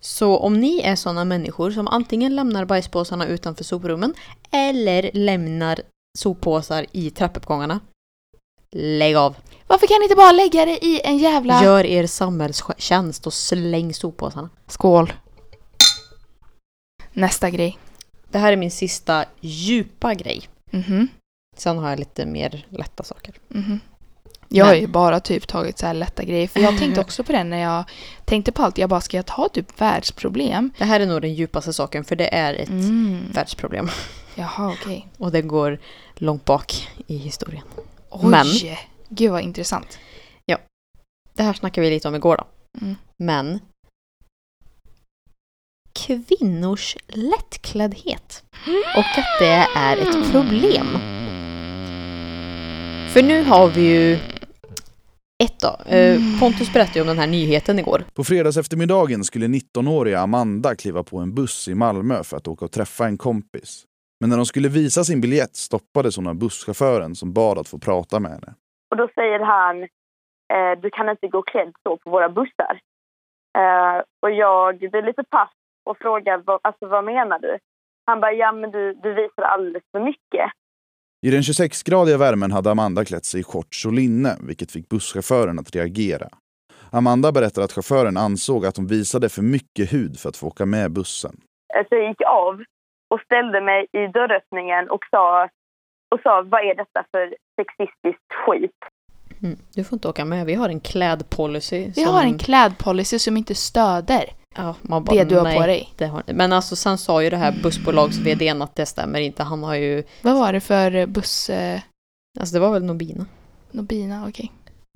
Så om ni är sådana människor som antingen lämnar bajspåsarna utanför soprummen eller lämnar soppåsar i trappuppgångarna, lägg av. Varför kan ni inte bara lägga det i en jävla... Gör er samhällstjänst och släng soppåsarna. Skål. Nästa grej. Det här är min sista djupa grej. Mhm. Sen har jag lite mer lätta saker. Mhm. Jag har Men- ju bara typ tagit så här lätta grejer. För jag tänkte också på det när jag tänkte på allt. Jag bara, ska jag ta typ världsproblem? Det här är nog den djupaste saken för det är ett Mm. världsproblem. Jaha, okej. Och det går långt bak i historien. Oj! Gud vad intressant. Det här snackade vi lite om igår då. Mm. Men kvinnors lättkläddhet och att det är ett problem. För nu har vi ju ett då. Eh, Pontus berättade ju om den här nyheten igår. På fredags eftermiddagen skulle 19-åriga Amanda kliva på en buss i Malmö för att åka och träffa en kompis. Men när de skulle visa sin biljett stoppades hon av busschauffören som bad att få prata med henne. Och då säger han, eh, du kan inte gå klädd så på våra bussar. Eh, och jag blir lite pass och frågar, vad, alltså vad menar du? Han bara, ja men du, du visar alldeles för mycket. I den 26-gradiga värmen hade Amanda klätt sig i shorts och linne, vilket fick busschauffören att reagera. Amanda berättar att chauffören ansåg att hon visade för mycket hud för att få åka med bussen. Så jag gick av och ställde mig i dörröppningen och sa, och sa vad är detta för sexistiskt skit? Mm. Du får inte åka med, vi har en klädpolicy. Vi som- har en klädpolicy som inte stöder ja, man bara, det du har nej, på dig. Det har, men alltså sen sa ju det här bussbolags-vdn att det stämmer inte. Han har ju, Vad var det för buss... Eh, alltså det var väl Nobina, Nobina? Okej.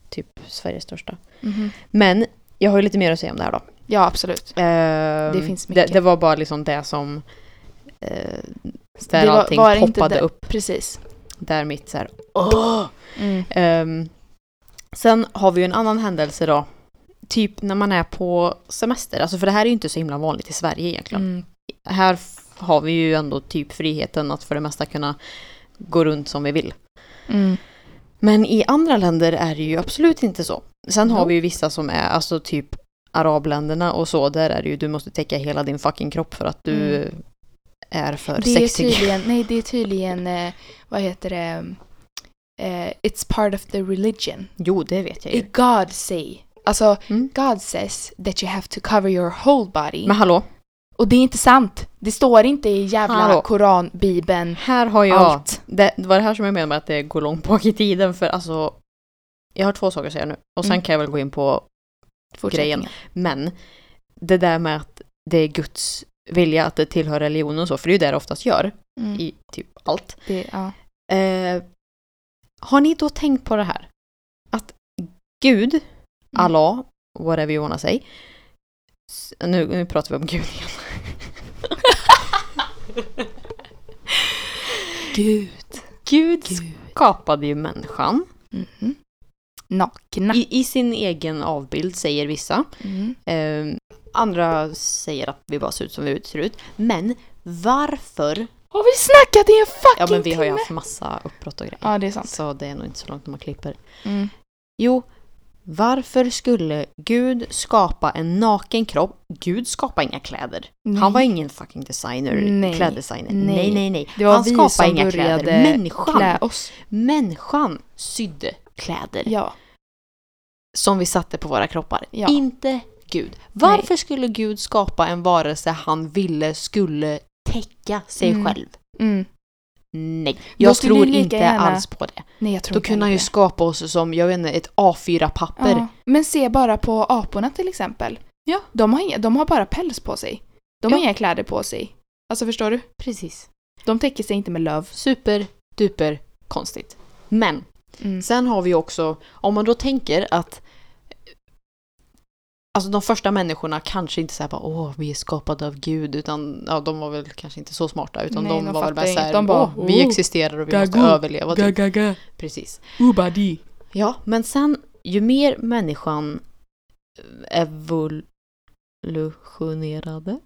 typ Sveriges största. Mhm. Men jag har ju lite mer att säga om det här då. Ja, absolut. det finns Det, mycket. det var bara liksom det som... Eh, där Det var- allting var det poppade det- upp. Precis. Där mitt så här, åh! Mm. Ehm, sen har vi ju en annan händelse då. Typ när man är på semester. Alltså för det här är ju inte så himla vanligt i Sverige egentligen. Mm. Här har vi ju ändå typ friheten att för det mesta kunna gå runt som vi vill. Mm. Men i andra länder är det ju absolut inte så. Sen har vi ju vissa som är, alltså typ arabländerna och så, där är det ju, du måste täcka hela din fucking kropp för att du Mm. Är för Det är tydligen, nej det är tydligen, eh, vad heter det, eh, it's part of the religion. Jo, det vet jag ju. God say, alltså Mm. God says that you have to cover your whole body. Men hallå, Och det är inte sant. Det står inte i jävla Hallå. Koran, Bibeln, här har jag, allt. det, det var det här som jag menar med att det går långt bak i tiden för alltså, jag har två saker att säga nu och sen Mm. kan jag väl gå in på grejen. Men det där med att det är Guds vilja att det tillhör religionen och så, för det är ju det det oftast gör Mm. i typ allt. Det, ja. Eh, har ni då tänkt på det här? Att Gud, Allah, whatever you wanna say. Nu, nu pratar vi om Gud igen. Gud. Gud Gud. skapade ju människan. Mhm. Nakna. I, I sin egen avbild säger vissa. Mm. Eh, andra säger att vi bara ser ut som vi ser ut. Men varför Har vi snackat i en fucking Ja men vi har ju haft massa uppbrott och grejer. Ja, det är sant. Så det är nog inte så långt när man klipper. Mm. Jo, varför skulle Gud skapa en naken kropp? Gud skapade inga kläder. Nej. Han var ingen fucking designer, Nej. kläddesigner. Nej. Nej, nej, nej. Det var Han vi skapade som inga kläder. Människan, klä oss. människan sydde kläder Ja. som vi satte på våra kroppar. Ja. Inte Gud. Varför skulle Gud skapa en varelse han ville skulle täcka sig Mm. själv? Mm. Nej, jag tror inte gärna- alls på det. Nej, jag tror Då inte kunde han ju skapa oss som, jag vet inte, ett A4-papper. Ja. Men se bara på aporna till exempel. Ja. De har, inga, de har bara päls på sig. De har Ja. inga kläder på sig. Alltså förstår du? Precis. De täcker sig inte med löv. Super, duper konstigt. Men Mm. sen har vi också, om man då tänker att Alltså de första människorna kanske inte såhär bara åh vi är skapade av Gud utan ja, de var väl kanske inte så smarta utan Nej, de, var väl bara såhär De bara, åh vi "Oh, existerar och vi måste överleva. Typ. Gaga, Precis. ubadi. Ja, men sen ju mer människan evolutionerade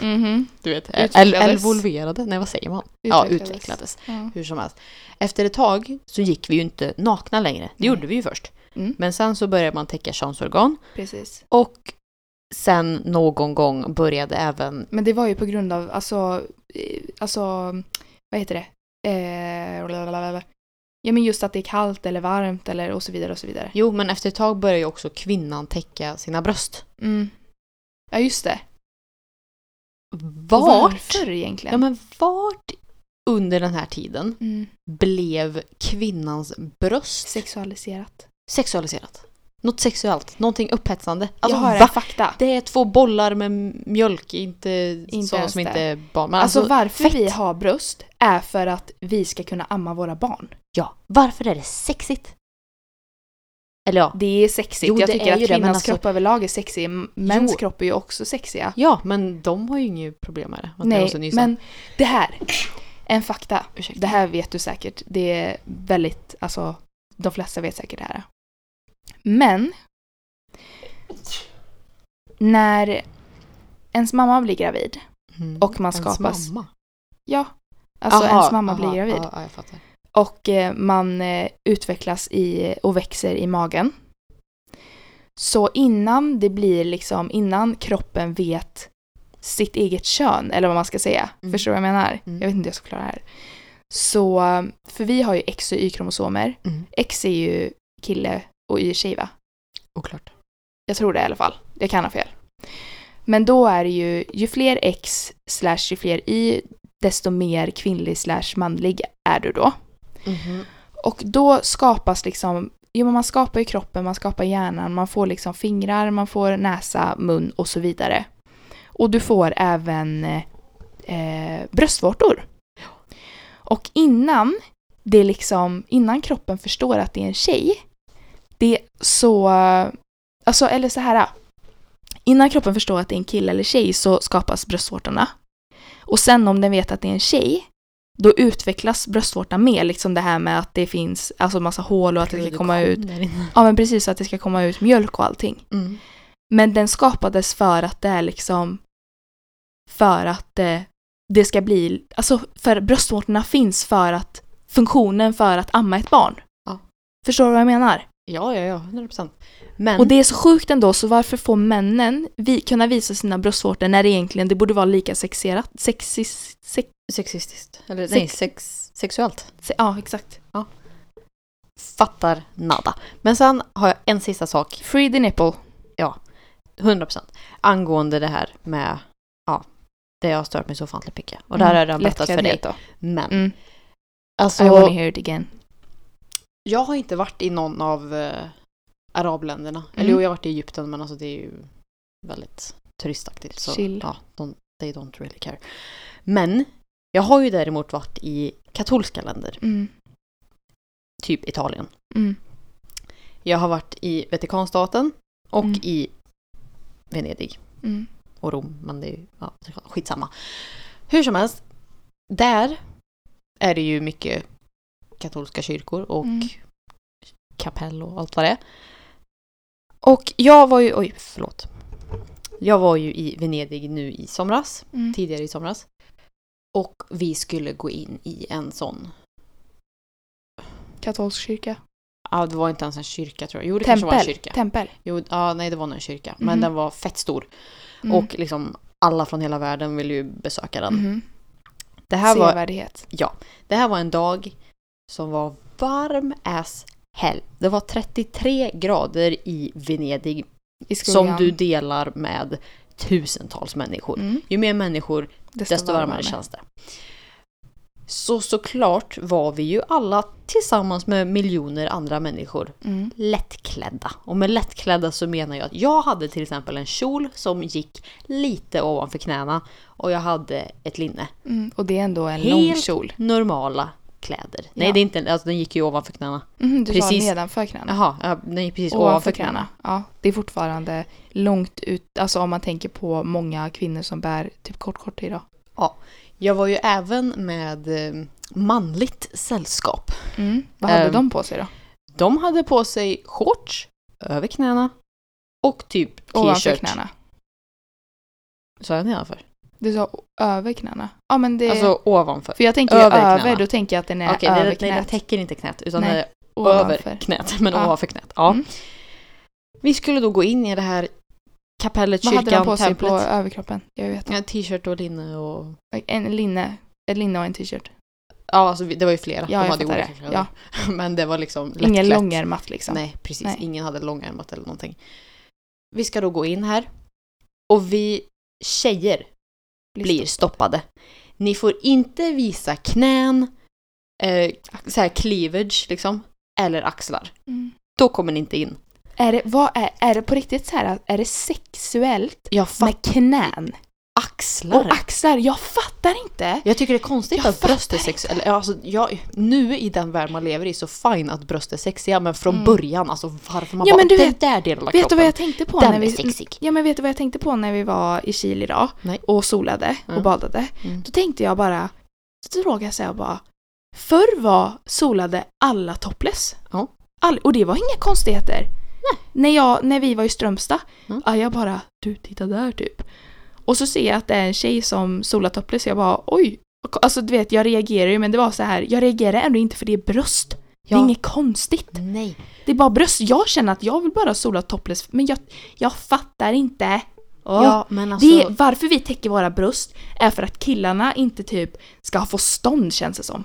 Mhm. Du vet, Utvecklades. evolverade, nej vad säger man? Ja, Utvecklades. utvecklades. Ja. Hur som helst. Efter ett tag så gick vi ju inte nakna längre. Det Nej. gjorde vi ju först. Mm. Men sen så började man täcka könsorgan Precis. och sen någon gång började även Men det var ju på grund av, alltså, alltså, vad heter det? Eh, ja men just att det är kallt eller varmt eller och så vidare och så vidare. Jo, men efter ett tag började ju också kvinnan täcka sina bröst. Mm. Ja just det. Vart? Varför egentligen? Ja, men vart under den här tiden mm. blev kvinnans bröst Sexualiserat. Sexualiserat? Något sexuellt, någonting upphetsande. Alltså, jag har va? en fakta. Det är två bollar med mjölk, inte, Inte sådana som det. inte är barn. Men Alltså, alltså, varför fett. vi har bröst är för att vi ska kunna amma våra barn. ja, varför är det sexigt? Eller ja, Det är sexigt. Jo, jag det tycker att det, kvinnans alltså- kropp överlag är sexig. Mäns Jo. kropp är ju också sexiga. ja, men de har ju inget problem med det. Nej, nysa. men det här. En fakta. Ursäkta. Det här vet du säkert. Det är väldigt, alltså, de flesta vet säkert det här. Men, när ens mamma blir gravid, Mm. och man Ens skapas. mamma. ja, alltså Aha, ens mamma aha, blir gravid, fattar. och eh, man eh, utvecklas i, och växer i magen. Så innan det blir liksom, innan kroppen vet sitt eget kön, eller vad man ska säga. Mm. Förstår du vad jag menar? Mm. Jag vet inte hur jag ska förklara det här. Så, för vi har ju X och Y-kromosomer. Mm. X är ju kille och Y är tjej va? Oklart. Jag tror det i alla fall. Jag kan ha fel. Men då är det ju, ju fler X slash ju fler Y, desto mer kvinnlig slash manlig är du då. Mhm. Och då skapas liksom, jo men man skapar ju kroppen, man skapar hjärnan, man får liksom fingrar, man får näsa, mun och så vidare. Och du får även eh, bröstvårtor. Och innan det liksom, innan kroppen förstår att det är en tjej, det är så, alltså eller så här. Innan kroppen förstår att det är en kille eller tjej så skapas bröstvårtorna. Och sen om den vet att det är en tjej, då utvecklas bröstvårtan mer, liksom det här med att det finns alltså massa hål och att det ska komma ut, ja men precis att det ska komma ut mjölk och allting. Mm. Men den skapades för att det är liksom för att eh, det ska bli, alltså för bröstvårtorna finns för att funktionen för att amma ett barn. Ja. Förstår du vad jag menar? Ja, ja, ja, 100 procent. Men, Och det är så sjukt ändå, så varför får männen vi, kunna visa sina bröstvårtor när det egentligen det borde vara lika sexerat, sexis, sex, sexistiskt. Eller Sex- nej, sex, sexuellt. se, ja exakt. Fattar nada. Men sen har jag en sista sak, Free the nipple. 100%, angående det här med, ja, det jag har stört mig så ofantligt mycket. Och det här har jag redan berättat för dig. Då. Men, Mm. alltså, I wanna hear it again. Jag har inte varit i någon av eh, arabländerna. Eller Mm. jo, jag har varit i Egypten, men alltså det är ju väldigt turistaktigt. Så, Chill. Ja, de, they don't really care. Men, jag har ju däremot varit i katolska länder, Mm. typ Italien. Mm. Jag har varit i Vatikanstaten och Mm. i Venedig Mm. och Rom, men det är ju ja, skitsamma. Hur som helst, där är det ju mycket katolska kyrkor och Mm. kapell och allt vad det är. Och jag var ju, oj förlåt. Jag var ju i Venedig nu i somras, Mm. tidigare i somras. Och vi skulle gå in i en sån, Katolsk kyrka. ja det var inte ens en kyrka tror jag. Jo det kanske var en Tempel. kyrka. Tempel. Jo, ja, nej det var nog en kyrka. Men Mhm. den var fett stor. Mm. Och liksom alla från hela världen ville ju besöka den. Mhm. Det, här var, Sevärdhet. ja, det här var en dag som var varm as hell. Det var 33 grader i Venedig I som du delar med tusentals människor. Mm. Ju mer människor, desto varmare känns det. Så såklart var vi ju alla tillsammans med miljoner andra människor Mm. lättklädda. Och med lättklädda så menar jag att jag hade till exempel en kjol som gick lite ovanför knäna och jag hade ett linne. Mm. Och det är ändå en Helt lång kjol. Normala kläder. Nej, Ja. det är inte, alltså den gick ju ovanför knäna. Mm, du Precis. sa nedanför knäna. Jaha, ja, gick precis Ovanför ovanför knäna. knäna. Ja, det är fortfarande långt ut. Alltså om man tänker på många kvinnor som bär typ kort kort idag. Jag var ju även med eh, manligt sällskap. Mm. Vad hade Ehm, de på sig då? De hade på sig shorts över knäna och typ Ovanför t-shirt. knäna. Sa jag nedanför? Du sa över knäna. Ja men det... Alltså ovanför. för jag tänker över över, knäna. då tänker jag att den är Okej, över nej, nej, knät. täcker inte knät utan Nej, den är ovanför. över knät, men Ja. ovanför knät. Ja. Mm. Vi skulle då gå in i det här kapellet, Vad hade de kyrkan, på sig templet. på överkroppen? Jag vet inte. Ja, t-shirt och linne och... En linne. Ett linne och en t-shirt. Ja, alltså det var ju flera. Ja, jag hade olika det. kläder. Ja. Men det var liksom Ingen lättklätt. långärmat liksom. Nej, precis. Nej. Ingen hade långärmat eller någonting. Vi ska då gå in här. Och vi tjejer blir stoppade. Ni får inte visa knän, eh, så här cleavage liksom, eller axlar. Mm. Då kommer ni inte in. Är det, vad är, är det på riktigt så här, är det sexuellt Jag med knän axlar. och axlar? Jag fattar inte. jag tycker det är konstigt Jag att bröst är sexiga. Eller, alltså, jag, nu i den värld man lever i så fine att bröst är sexiga men från Mm. början, alltså varför man Ja, bara, men du den vet- där delen av Vet du kroppen, vad jag tänkte på den när är vi... sexig. Ja men vet du vad jag tänkte på när vi var i Kil idag Nej. och solade Ja. och badade? Mm. Då tänkte jag bara, så frågade jag så här bara, förr var solade alla topless. Ja. All, och det var inga konstigheter. När, jag, när vi var i Strömstad, Mm. ja, jag bara, du titta där typ. Och så ser jag att det är en tjej som solar topless jag bara, oj. Alltså du vet, jag reagerar ju men det var så här, jag reagerar ändå inte för det är bröst. Det Ja. är inget konstigt. Nej. Det är bara bröst. Jag känner att jag vill bara sola topless men jag, jag fattar inte. Ja, men alltså... Det, varför vi täcker våra bröst är för att killarna inte typ ska få stånd känns det som.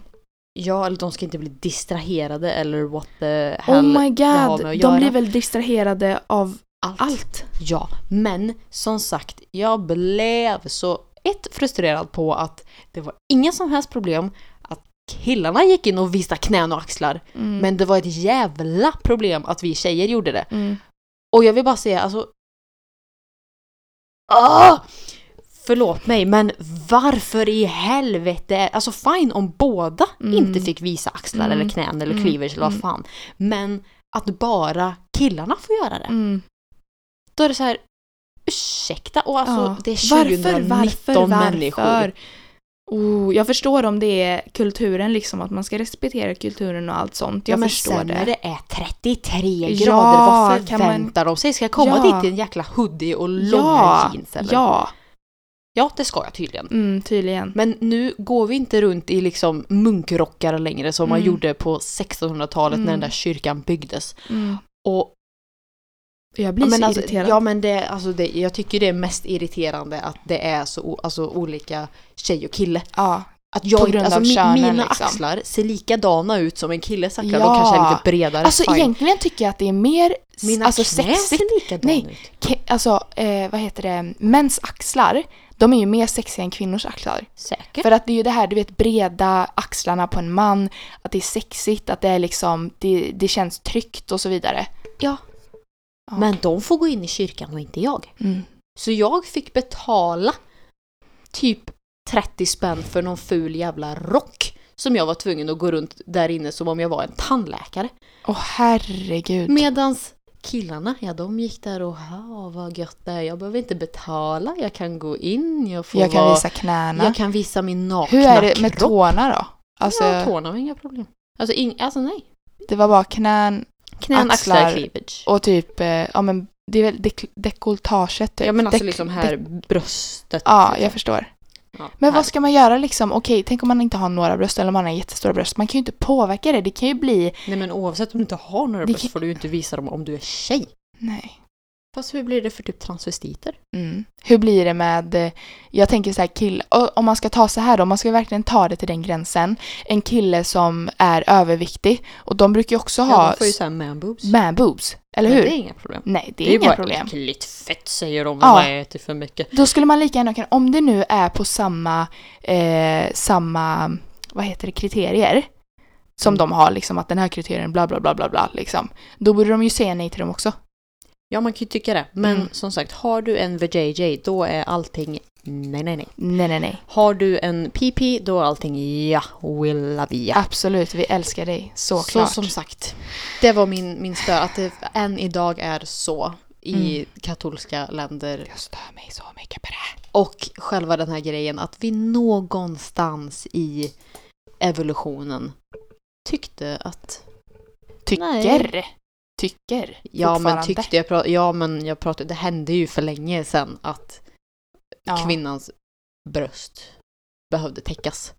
Ja, eller de ska inte bli distraherade eller what the hell Oh my det god, de blir väl distraherade av allt. allt. Ja, men som sagt, jag blev så ett frustrerad på att det var inga som helst problem att killarna gick in och visade knän och axlar. Mm. Men det var ett jävla problem att vi tjejer gjorde det. Mm. Och jag vill bara säga, alltså... Ah! Förlåt mig, men varför i helvete? Alltså fine om båda Mm. inte fick visa axlar Mm. eller knän eller Mm. cleavage eller vad Mm. fan. Men att bara killarna får göra det. Mm. Då är det så här, ursäkta? Och alltså Ja. det är 2019 varför, varför, människor. varför? Oh, jag förstår om det är kulturen liksom, att man ska respektera kulturen och allt sånt. Jag ja men förstår sen det. när det är 33 Ja, grader, vad kan man- förväntar de sig? Ska jag komma Ja. dit i en jäkla hoodie och långa ja, jeans eller? ja, ja, det ska jag tydligen. mm, tydligen. Men nu går vi inte runt i liksom munkrockar längre som man Mm. gjorde på 1600-talet när Mm. den där kyrkan byggdes. Mm. Och, Jag blir ja, så alltså, irriterad. ja men det, alltså det, jag tycker det är mest irriterande att det är så alltså, olika tjej och kille. ja. Att jag På grund alltså av könen, mina liksom. axlar ser likadana ut som en killes axlar, Ja. de kanske är lite bredare. Alltså fine. egentligen tycker jag att det är mer Mina alltså, sexigt. ser likadana Nej. ut. Alltså, eh, vad heter det, mäns axlar, de är ju mer sexiga än kvinnors axlar. Säkert. För att det är ju det här, du vet, breda axlarna på en man, att det är sexigt, att det är liksom, det, det känns tryggt och så vidare. Ja. Ja. Men de får gå in i kyrkan och inte jag. Mm. Så jag fick betala typ 30 spänn för någon ful jävla rock som jag var tvungen att gå runt där inne som om jag var en tandläkare. Åh herregud. Medans killarna, ja de gick där och ha vad gött det är, jag behöver inte betala, jag kan gå in, jag får jag kan vara, visa knäna. jag kan visa min nakna Hur är det med kropp. tårna då? Alltså, ja, tårna var inga problem. Alltså, ing, alltså nej. det var bara knän Knän, axlar, Axlar. cleavage. och typ, eh, ja men det är väl dek- dekolletaget typ. Ja men alltså Dek- liksom här bröstet. Ja, liksom. jag förstår. Ja, Men här. vad ska man göra liksom? Okej, tänk om man inte har några bröst eller om man har jättestora bröst. Man kan ju inte påverka det. Det kan ju bli... Nej men oavsett om du inte har några Det bröst kan- får du ju inte visa dem om du är tjej. Nej. Fast hur blir det för typ transvestiter? Mm. Hur blir det med, eh, jag tänker så här kill, om man ska ta så här då, om man ska verkligen ta det till den gränsen. En kille som är överviktig och de brukar ju också Ja, ha de får ju såhär man boobs. man boobs, eller Men hur? Det är inga problem. Nej, det är, Det är inga bara problem. äckligt fett säger de Ja. om man äter för mycket. Då skulle man lika gärna kunna, om det nu är på samma, eh, samma, vad heter det, kriterier. Som Mm. de har liksom att den här kriterien bla bla bla bla bla liksom. Då borde de ju säga nej till dem också. Ja man kan ju tycka det. Men Mm. som sagt, har du en VJJ då är allting nej nej nej. Nej nej nej. Har du en PP då är allting ja, we love ya. Absolut, vi älskar dig. Så, Så klart. som sagt, det var min, min stör att det än idag är så i Mm. katolska länder. Jag stör mig så mycket på det. Och själva den här grejen att vi någonstans i evolutionen tyckte att Tycker tycker ja men, tyckte jag ja, men jag pratade, det hände ju för länge sedan att ja. kvinnans bröst behövde täckas.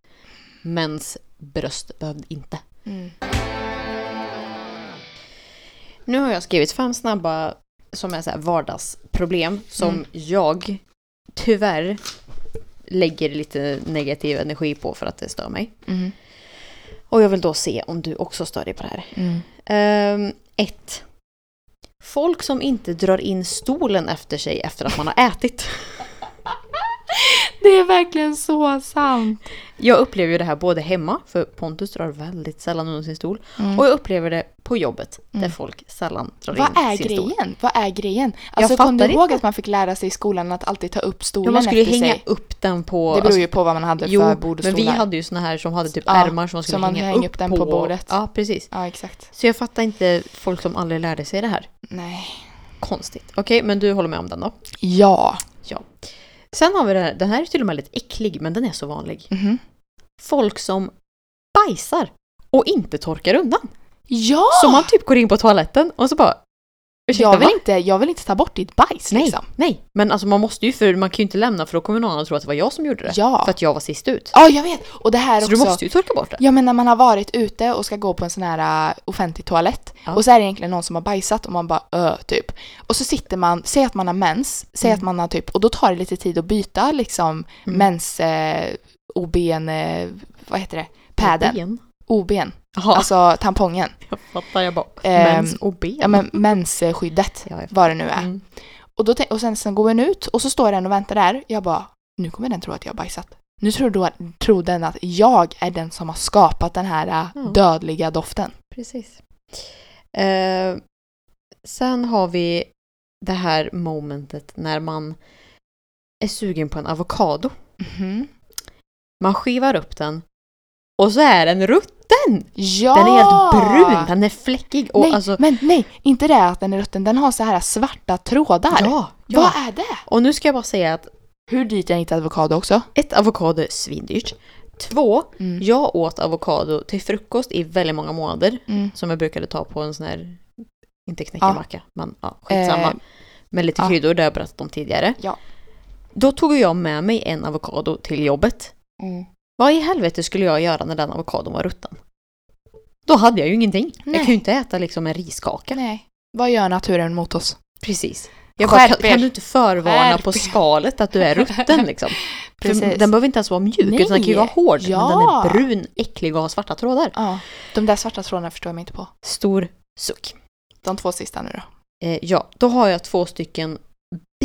Mäns bröst behövde inte. Mm. Nu har jag skrivit fem snabba som är så här vardagsproblem som mm. jag tyvärr lägger lite negativ energi på för att det stör mig. Mm. Och jag vill då se om du också stör dig på det här. Um, 1. Folk som inte drar in stolen efter sig efter att man har ätit. Det är verkligen så sant. Jag upplever ju det här både hemma, för Pontus drar väldigt sällan undan sin stol. Mm. Och jag upplever det på jobbet, där Mm. folk sällan drar Vad in sin grejen? stol. Vad är grejen? Alltså fattar kom du ihåg inte. att man fick lära sig i skolan att alltid ta upp Ja, stolen man skulle efter hänga sig? upp den på... Det beror alltså, ju på vad man hade Jo, för bord och men vi stolar. hade ju såna här som hade typ Ja, ärmar som man skulle man hänga hänger upp, upp den på bordet. Ja, precis. Ja, exakt. Så jag fattar inte folk som aldrig lärde sig det här. Nej. Konstigt. Okej, men du håller med om den då? Ja. Ja. Sen har vi den här, den här är till och med lite äcklig, men den är så vanlig. Mhm. Folk som bajsar och inte torkar undan. Ja! Så man typ går in på toaletten och så bara... Ursäkta, jag, vill va? inte, jag vill inte ta bort ditt bajs Nej, liksom. nej. Men alltså man måste ju, för man kan ju inte lämna för då kommer någon att tro att det var jag som gjorde det. Ja. För att jag var sist ut. Ja, jag vet. Och det här Så också. du måste ju torka bort det. Ja men när man har varit ute och ska gå på en sån här uh, offentlig toalett Ja. och så är det egentligen någon som har bajsat och man bara ö typ. Och så sitter man, säg att man har mens, säg Mm. att man har typ, och då tar det lite tid att byta liksom Mm. mens, eh, OBn, eh, vad heter det, päden. OBn, Jaha, alltså tampongen. jag fattar. Jag bara, Ehm, mens ben. Ja men mensskyddet, Ja, vad det nu är. Mm. Och, då, och sen, sen går den ut och så står den och väntar där. Jag bara, nu kommer den tro att jag har bajsat. Nu tror, då, tror den att jag är den som har skapat den här Ja. dödliga doften. Precis. Eh, sen har vi det här momentet när man är sugen på en avokado. Mhm. Man skivar upp den och så är den rutten! Ja! Den är helt brun, den är fläckig och nej, alltså... men nej, inte det att den är rutten. Den har så här svarta trådar. Ja, ja. Vad är det? Och nu ska jag bara säga att Hur dyrt är inte avokado också? ett, avokado är svindyrt. Två, Mm. jag åt avokado till frukost i väldigt många månader. Mm. Som jag brukade ta på en sån här, inte knäckemacka, men ja, skitsamma. Eh, med lite ja. kryddor, det har jag berättat om tidigare. Ja. Då tog jag med mig en avokado till jobbet. Mm. Vad i helvete skulle jag göra när den avokadon var rutten? Då hade jag ju ingenting. Jag Nej. kan ju inte äta liksom en riskaka. Nej. Vad gör naturen mot oss? Precis. Jag bara, kan, kan du inte förvarna Skärp på skalet att du är rutten liksom? Den behöver inte ens vara mjuk, Nej. utan den kan ju vara hård. Men den Ja. är brun, äcklig och har svarta trådar. Ja. De där svarta trådarna förstår jag mig inte på. Stor suck. De två sista nu då. Eh, ja, då har jag två stycken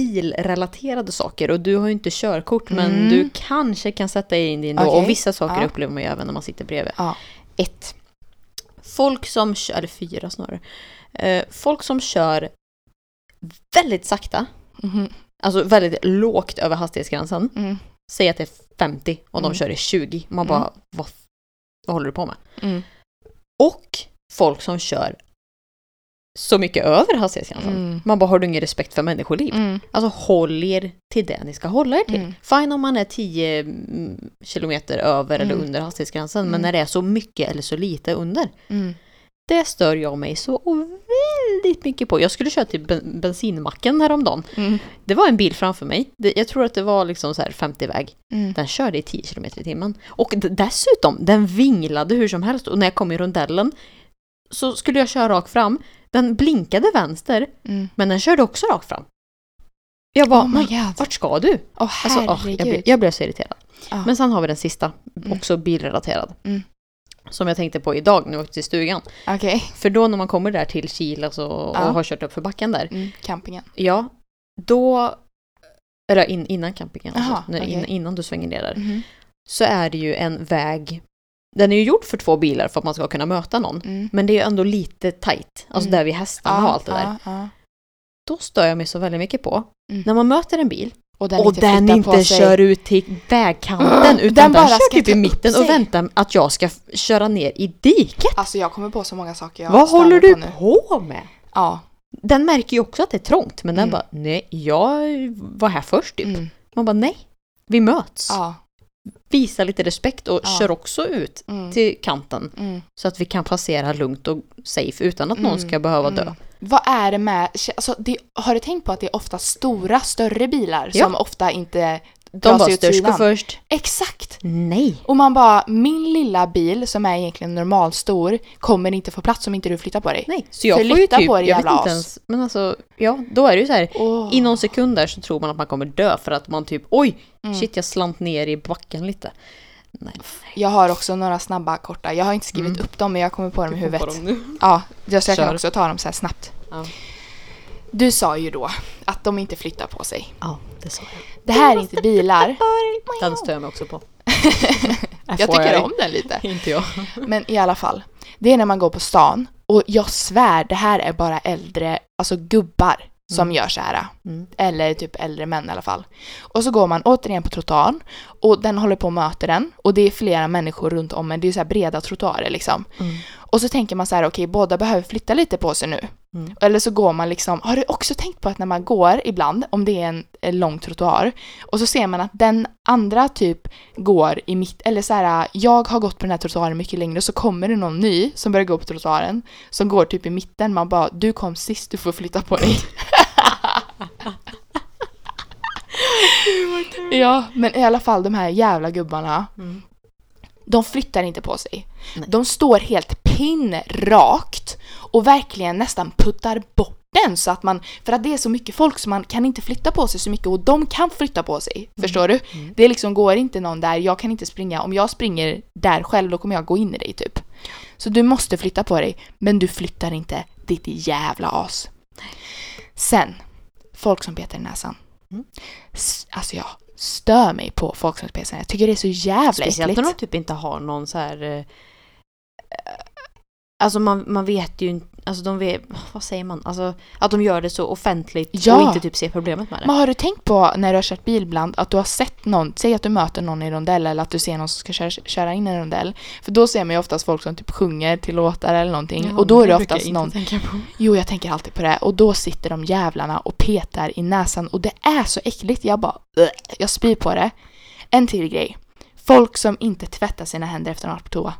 bilrelaterade saker och du har ju inte körkort men Mm. du kanske kan sätta in din då Okej. och vissa saker Ja. upplever man ju även när man sitter bredvid. Ja. Ett. Folk som kör, eller fyra snarare. Eh, folk som kör väldigt sakta, Mhm. alltså väldigt lågt över hastighetsgränsen. Mm. Säg att det är 50 och de Mm. kör i 20. Man Mm. bara, vad, vad håller du på med? Mm. Och folk som kör så mycket över hastighetsgränsen. Mm. Man bara, har du ingen respekt för människoliv? Mm. Alltså håll er till det ni ska hålla er till. Mm. Fine om man är 10 mm, kilometer över eller Mm. under hastighetsgränsen, men Mm. när det är så mycket eller så lite under. Mm. Det stör jag mig så väldigt mycket på. Jag skulle köra till ben, bensinmacken häromdagen. Mm. Det var en bil framför mig. Jag tror att det var liksom så här 50-väg. Mm. Den körde i 10 km i timmen. Och dessutom, den vinglade hur som helst. Och när jag kom i rondellen så skulle jag köra rakt fram. Den blinkade vänster, Mm. men den körde också rakt fram. Jag bara, Oh my "Men god. vart ska du? Åh Alltså, herregud. jag, blev, jag blev så irriterad. Ja. Men sen har vi den sista, Mm. också bilrelaterad. Mm. Som jag tänkte på idag när jag åkte till stugan. Okej. För då när man kommer där till Kil alltså, och har kört upp för backen där. Mm. Campingen. Ja, då... Eller in, innan campingen, Jaha, alltså, när, in, innan du svänger ner där. Mhm. Så är det ju en väg. Den är ju gjord för två bilar för att man ska kunna möta någon. Mm. Men det är ju ändå lite tight. Alltså Mm. där vid hästarna och allt det där. Ja, ja. Då stör jag mig så väldigt mycket på. Mm. När man möter en bil Och den och inte den inte kör ut till vägkanten Mm, utan den den, bara kör typ i mitten och väntar att jag ska köra ner i diket. Alltså jag kommer på så många saker jag Vad håller du på nu. på med? Ja. Den märker ju också att det är trångt men den Mm. bara nej, jag var här först typ. Mm. Man bara nej, vi möts. Ja. Visa lite respekt och Ja. kör också ut Mm. till kanten Mm. så att vi kan passera lugnt och safe utan att någon Mm. ska behöva dö. Mm. Vad är det med, alltså, det, har du tänkt på att det är ofta stora, större bilar Ja. som ofta inte De sidan? går först. Exakt! Nej. Och man bara, min lilla bil som är egentligen normalstor kommer inte få plats om inte du flyttar på dig. Nej, så jag får ju Flytta typ, på dig, jag vet inte ens, men alltså, ja, då är det ju så här, Åh. i någon sekund där så tror man att man kommer dö för att man typ, oj, Mm. shit jag slant ner i backen lite. Nej. Jag har också några snabba korta, jag har inte skrivit Mm. upp dem men jag kommer på dem i huvudet. dem nu. Ja, jag kan Kör. också ta dem så här snabbt. Ja. Du sa ju då att de inte flyttar på sig. Ja, det sa jag. Det här är inte bilar. Den stör jag mig också på. Jag tycker om den lite. Inte jag. Men i alla fall. Det är när man går på stan och jag svär det här är bara äldre, alltså gubbar som Mm. gör så här. Mm. Eller typ äldre män i alla fall. Och så går man återigen på trottoaren och den håller på att möta den och det är flera människor runt om men det är så här breda trottoarer liksom. Mm. Och så tänker man så här, okej båda behöver flytta lite på sig nu. Mm. Eller så går man liksom, har du också tänkt på att när man går ibland, om det är en, en lång trottoar, och så ser man att den andra typ går i mitt, eller så här, jag har gått på den här trottoaren mycket längre, så kommer det någon ny som börjar gå på trottoaren, som går typ i mitten, man bara, du kom sist, du får flytta på dig. ja, men i alla fall de här jävla gubbarna, Mm. de flyttar inte på sig. Nej. De står helt pinnrakt och verkligen nästan puttar bort den så att man, för att det är så mycket folk så man kan inte flytta på sig så mycket och de kan flytta på sig. Förstår du? Mm. Det liksom går inte någon där, jag kan inte springa, om jag springer där själv då kommer jag gå in i dig typ. Så du måste flytta på dig, men du flyttar inte, ditt jävla as. Sen, folk som petar i näsan. Mm. Alltså jag stör mig på folk som petar i näsan, jag tycker det är så jävla Speciellt äckligt. när de typ inte har någon så här... Alltså man, man vet ju inte, alltså de vet, vad säger man? Alltså att de gör det så offentligt Ja. och inte typ ser problemet med det. Men har du tänkt på när du har kört bil ibland att du har sett någon, säg att du möter någon i rondell eller att du ser någon som ska köra, köra in i en rondell. För då ser man ju oftast folk som typ sjunger till låtar eller någonting Ja, och då är det brukar jag oftast inte någon, tänka på. jo jag tänker alltid på det, och då sitter de jävlarna och petar i näsan och det är så äckligt, jag bara, jag spyr på det. En till grej, folk som inte tvättar sina händer efter att de varit på toa.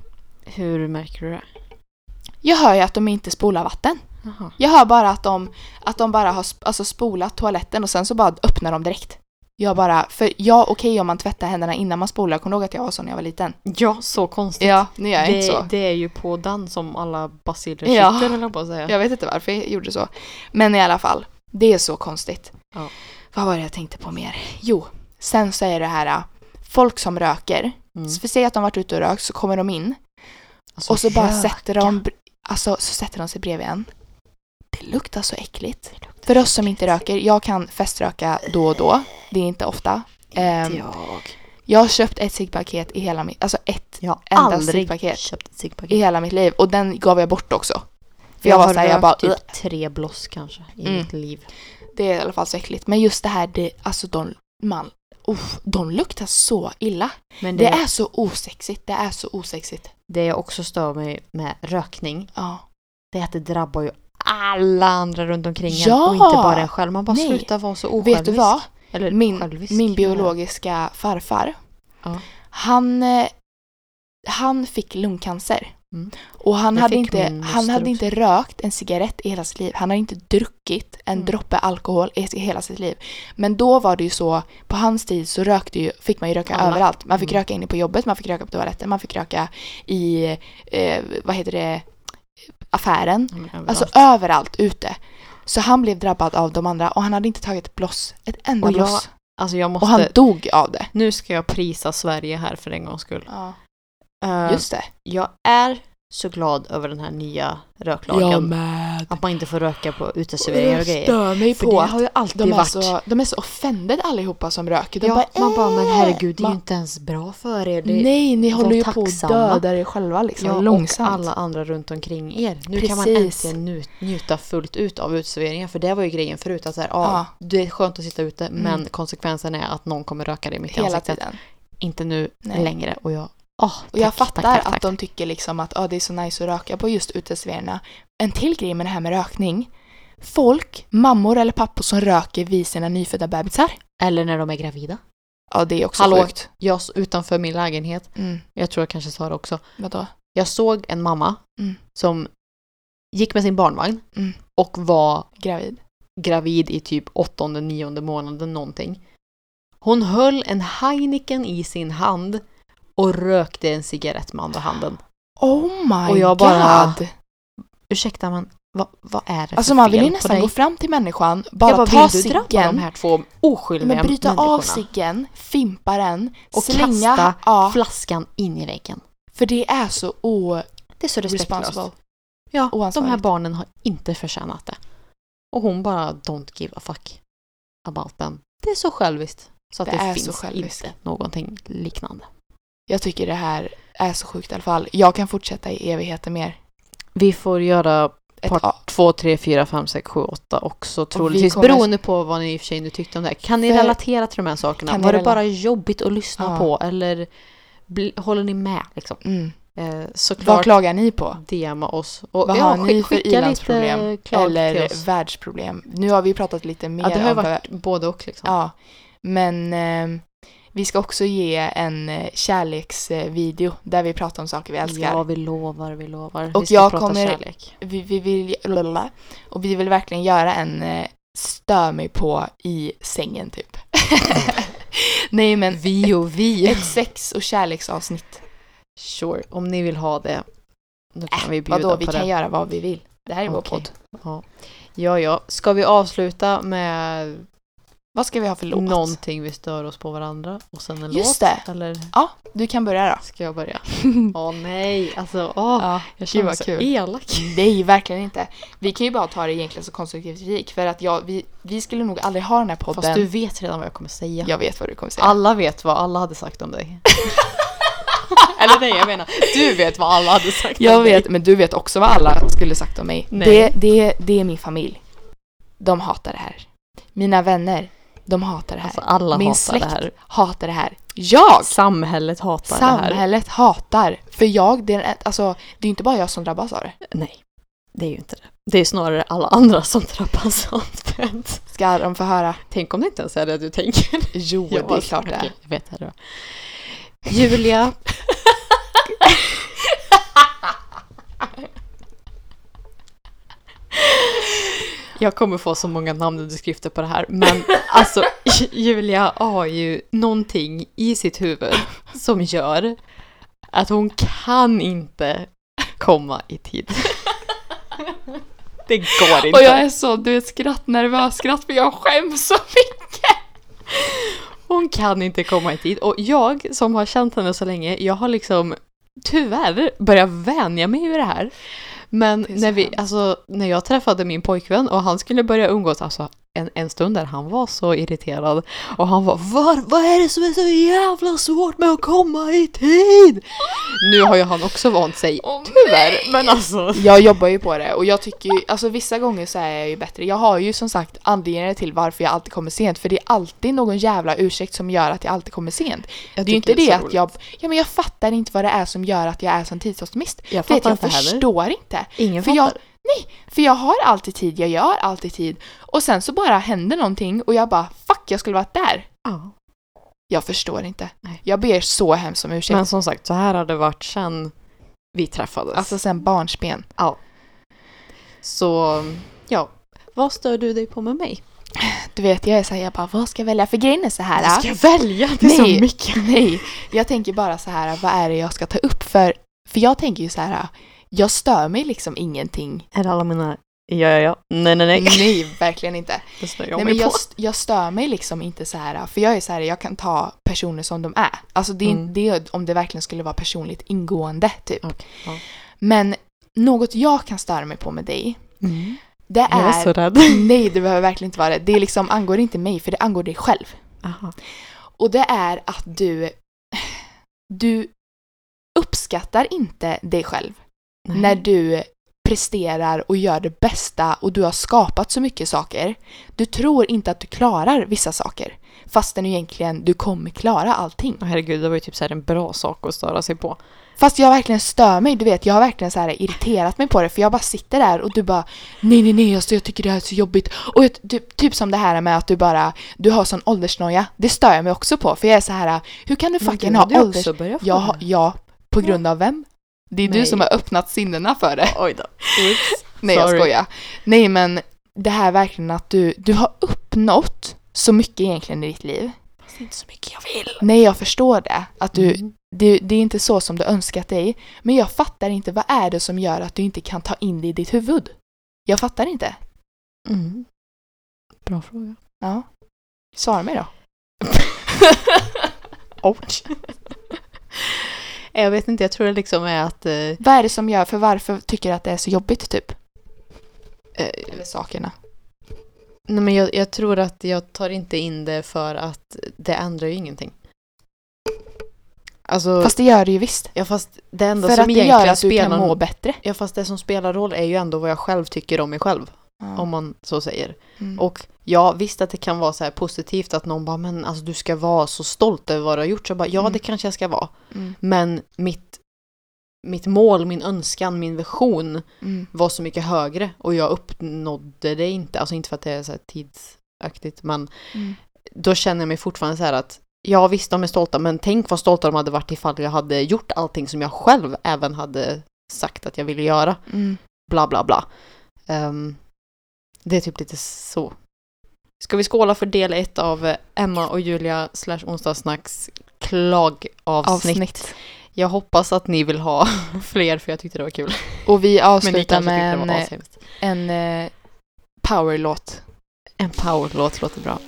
Hur märker du det? Jag hör ju att de inte spolar vatten. Jaha. Jag hör bara att de, att de bara har alltså spolat toaletten och sen så bara öppnar de direkt. Jag bara, för ja okej om man tvättar händerna innan man spolar, jag kommer ihåg att jag var så när jag var liten. Ja, så konstigt. Ja, nu gör jag det, inte så. det är ju på den som alla basiler Ja. sitter, jag på att säga. Jag vet inte varför jag gjorde så. Men i alla fall, det är så konstigt. Ja. Vad var det jag tänkte på mer? Jo, sen så är det här, äh, folk som röker. Mm. För säg att de varit ute och rökt så kommer de in Alltså, och så bara röka. sätter de, alltså så sätter de sig bredvid en. Det luktar så äckligt. För oss som inte röker, jag kan feströka då och då. Det är inte ofta. Inte jag. jag har köpt ett ciggpaket i hela mitt, alltså ett Jag har enda aldrig ciggpaket köpt ett i ciggpaket. hela mitt liv och den gav jag bort också. För jag, Jag var såhär, jag bara, typ tre bloss kanske i Mm. mitt liv. det är i alla fall så äckligt. Men just det här, det, alltså de, man, uff, de luktar så illa. Men Det det, är så osexigt, det är så osexigt. det jag också stör mig med rökning, Ja. det är att det drabbar ju alla andra runt omkring en Ja! och inte bara en själv. Man bara Nej. slutar vara så osjälvisk. Vet du vad? Eller Min, självisk, min biologiska farfar, Ja. han, eh, han fick lungcancer Mm. Och han, Det hade inte, han hade inte rökt en cigarett i hela sitt liv. Han hade inte druckit en Mm. droppe alkohol i hela sitt liv. Men då var det ju så, på hans tid så rökte ju, fick man ju röka Alla. överallt. Man fick Mm. röka inne på jobbet, man fick röka på toaletten, man fick röka i, eh, vad heter det, affären. Överallt. Alltså överallt ute. Så han blev drabbad av de andra och han hade inte tagit ett bloss. Ett enda Och jag bloss. alltså måste... Och han dog av det. Nu ska jag prisa Sverige här för en gångs skull. Ja. Eh, Just det. Jag är så glad över den här nya röklagen. med. Att man inte får röka på uteserveringar och Jag grejer. stör mig För på det att har ju alltid de är, varit... så, de är så offended allihopa som röker. De ja, bara, man bara, men "Äh!" herregud, det är ju inte ens bra för er. Det, Nej, ni håller ju på att döda er själva liksom, ja, långsamt. och alla andra runt omkring er. Nu kan man Precis. äntligen njuta fullt ut av uteserveringar. För det var ju grejen förut. Att så här, ja, Ja. Det är skönt att sitta ute, men Mm. konsekvensen är att någon kommer röka dig mitt i ansiktet. tiden. Inte nu Nej. längre. Och jag, åh, Och jag tack, fattar tack, tack, att de tycker liksom att ah, det är så nice att röka på just uteserveringarna. En till grej med det här med rökning. Folk, mammor eller pappor som röker vid sina nyfödda bebisar. Eller när de är gravida. Ja, det är också Hallå. sjukt. Jag utanför min lägenhet, Mm. jag tror jag kanske sa det också. Vadå? Jag såg en mamma Mm. som gick med sin barnvagn Mm. och var Gravid. gravid i typ åttonde, nionde månaden någonting. Hon höll en Heineken i sin hand och rökte en cigarett med andra handen. Oh my Och jag bara- god! Ursäkta men vad, vad är det Alltså för man vill ju nästan gå fram till människan, bara, bara, ta vill drabba de ciggen, här två oskyldiga men bryta av ciggen, fimpa den, Och slänga, kasta ja, flaskan in i väggen. för det är så Det är så respektlöst. Ja, de här barnen har inte förtjänat det. Och hon bara don't give a fuck about them. Det är så själviskt. Så att Det det, finns inte någonting liknande. Jag tycker det här är så sjukt i alla fall. Jag kan fortsätta i evigheter mer. Vi får göra part A. 2, 3, 4, 5, 6, 7, 8 också vi troligtvis. kommer- Beroende på vad ni i och för sig nu tyckte om det här. Kan ni För- relatera till de här sakerna? Var det bara jobbigt att lyssna Ja. på? Eller håller ni med? Liksom? Mm. Eh, Vad såklart klagar ni på? DMa oss. Och, Vad ja, har ni för ilandsproblem? Eller världsproblem? Nu har vi pratat lite mer Ja, det har om varit både och liksom. Ja, men eh, vi ska också ge en eh, kärleksvideo där vi pratar om saker vi älskar. Ja, vi lovar, vi lovar. Och vi ska jag prata kommer- kärlek. Vi, vi vill, lalala. och vi vill verkligen göra en eh, stör mig på i sängen typ. Nej men Vi och vi. ett sex och kärleksavsnitt. Sure, om ni vill ha det. Då kan vi bjuda Äh, Vadå, vi på kan det. göra vad vi vill. Det här är vår Okej. podd. Ja. ja, ja. Ska vi avsluta med Vad ska vi ha för låt? någonting vi stör oss på varandra och sen en Just låt? det. Eller Ja, du kan börja då. ska jag börja? Åh nej, alltså åh. Ja, jag känner mig så kul. elak. Nej, verkligen inte. Vi kan ju bara ta det egentligen som konstruktiv kritik för att jag, vi, vi skulle nog aldrig ha den här podden. Fast du vet redan vad jag kommer säga. Jag vet vad du kommer säga. Alla vet vad alla hade sagt om dig. Eller nej, jag menar, du vet vad alla hade sagt Jag om vet, dig. men du vet också vad alla skulle sagt om mig. Nej. Det, det, det är min familj. De hatar det här. Mina vänner, de hatar det här. Alltså alla min hatar släkt det här. hatar det här. Jag! Samhället hatar det här. Samhället hatar. För jag, det är, alltså, det är inte bara jag som drabbas av det. Nej, det är ju inte det. Det är snarare alla andra som drabbas av det. Ska de få höra? Tänk om det inte ens är det du tänker. Jo, Jag det är klart det är. Jag vet det. Då. Julia. Jag kommer få så många namnunderskrifter på det här, men alltså Julia har ju någonting i sitt huvud som gör att hon kan inte komma i tid. Det går inte. Och jag är så, du vet, skrattnervös skratt för jag skäms så mycket. Hon kan inte komma i tid. Och jag som har känt henne så länge, jag har liksom tyvärr börjat vänja mig vid det här. Men när, vi, alltså, när jag träffade min pojkvän och han skulle börja umgås, alltså en, en stund där han var så irriterad och han var Var, vad är det som är så jävla svårt med att komma i tid? Nu har ju han också vant sig, Åh, tyvärr, men alltså Jag jobbar ju på det och jag tycker ju, alltså vissa gånger så är jag ju bättre. Jag har ju som sagt anledningar till varför jag alltid kommer sent för det är alltid någon jävla ursäkt som gör att jag alltid kommer sent. jag det är ju inte det är att roligt. jag, ja men jag fattar inte vad det är som gör att jag är sån tidsoptimist. Jag Det är att fattar jag inte heller. förstår inte. Ingen För fattar. jag, nej, för jag har alltid tid, jag gör alltid tid och sen så bara händer någonting och jag bara fuck jag skulle varit där. Ja. Jag förstår inte. Nej. Jag ber så hemskt om ursäkt. Men som sagt, så här har det varit sen vi träffades. Alltså sen barnsben. ja. Så, ja. Vad stör du dig på med mig? Du vet, jag är så här, jag bara, vad ska jag välja? För grejen är så här. Vad ska jag välja? Det är Nej. så mycket. Nej, jag tänker bara så här, vad är det jag ska ta upp för? För jag tänker ju så här, jag stör mig liksom ingenting. Är det alla mina ja, ja, ja, nej, nej, nej. Nej, verkligen inte. Det stör jag Nej, mig men jag, på. st- jag stör mig liksom inte så här, för jag är så här, jag kan ta personer som de är. Alltså det är, Mm. det är om det verkligen skulle vara personligt ingående typ. Okej, ja. Men något jag kan störa mig på med dig, Mm. det Jag är är... så rädd. Nej, det behöver verkligen inte vara det. Det liksom angår inte mig, för det angår dig själv. Aha. Och det är att du... Du uppskattar inte dig själv när du presterar och gör det bästa och du har skapat så mycket saker. Du tror inte att du klarar vissa saker. Fastän egentligen du kommer klara allting. Åh, Herregud, det var ju typ så här en bra sak att störa sig på. Fast jag verkligen stör mig, du vet, jag har verkligen så här irriterat mig på det för jag bara sitter där och du bara nej nej nej alltså jag tycker det här är så jobbigt. Och jag- typ, typ som det här med att du bara, du har sån åldersnoja. Det stör jag mig också på för jag är så här, hur kan du fucking ha ålders... Jag ja, på grund av vem? Det är du Nej. som har öppnat sinnena för det. Oj då. Oops. Nej jag skojar. Nej men det här verkligen att du, du har uppnått så mycket egentligen i ditt liv. Fast inte så mycket jag vill. Nej jag förstår det. Att du, Mm. det, det är inte så som du önskat dig. Men jag fattar inte, vad är det som gör att du inte kan ta in det i ditt huvud? Jag fattar inte. Mm. Bra fråga. Ja. Svara mig då. Ouch. jag vet inte, jag tror det liksom är att eh, Vad är det som gör, för varför tycker du att det är så jobbigt typ? eh, Eller sakerna. Nej men jag, jag tror att jag tar inte in det för att det ändrar ju ingenting. Alltså, Fast det gör det ju visst. ja fast det enda För som att det gör att du spelar kan må bättre. Ja fast det som spelar roll är ju ändå vad jag själv tycker om mig själv. Om man så säger. Mm. Och ja, visst att det kan vara så här positivt att någon bara men alltså du ska vara så stolt över vad du har gjort. Så jag bara ja Mm. det kanske jag ska vara. Mm. Men mitt, mitt mål, min önskan, min vision Mm. var så mycket högre och jag uppnådde det inte. Alltså inte för att det är så här tidsaktigt men Mm. då känner jag mig fortfarande så här att ja visst de är stolta men tänk vad stolta de hade varit ifall jag hade gjort allting som jag själv även hade sagt att jag ville göra. Mm. Bla bla bla. Ehm, det är typ lite så. Ska vi skåla för del ett av eh, Emma och Julia slash onsdagssnacks klagavsnitt. Avsnitt. Jag hoppas att ni vill ha fler för jag tyckte det var kul. Och vi avslutar med en, eh, en eh, powerlåt. En powerlåt låter bra.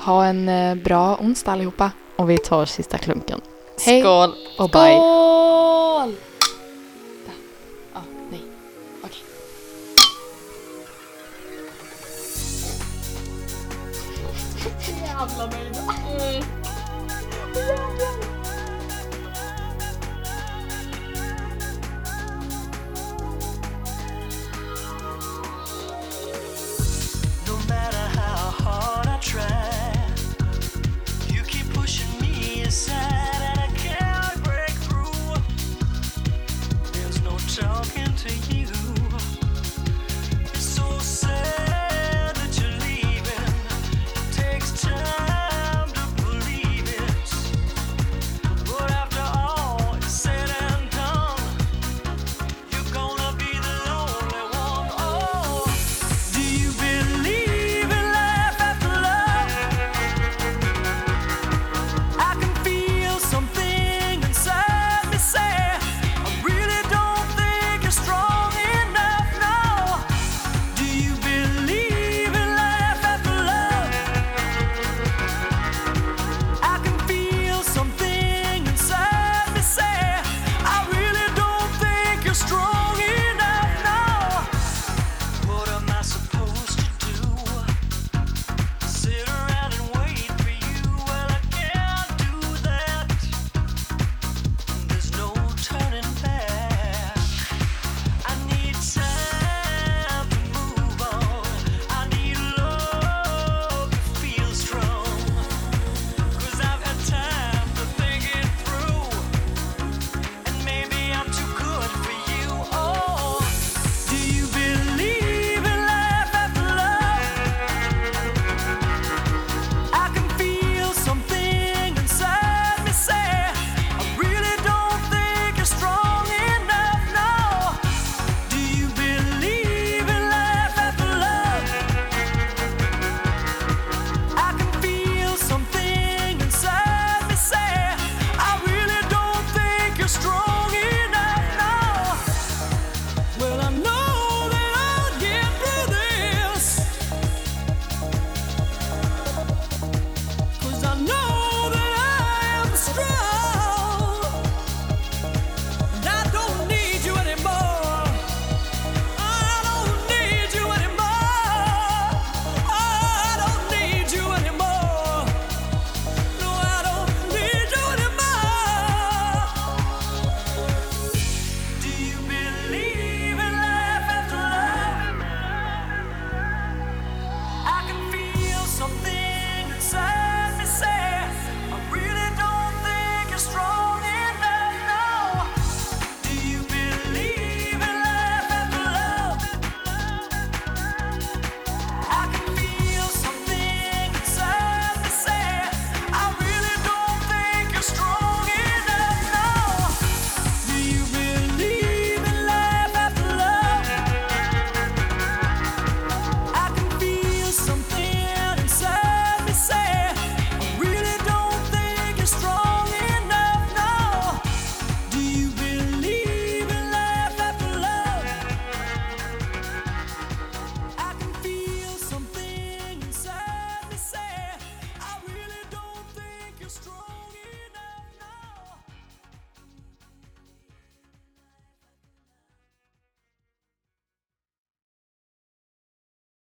Ha en bra onsdag allihopa. Och vi tar sista klunken. Hej. Skål och bye. Skål! Där. abla böyle. No matter how hard I try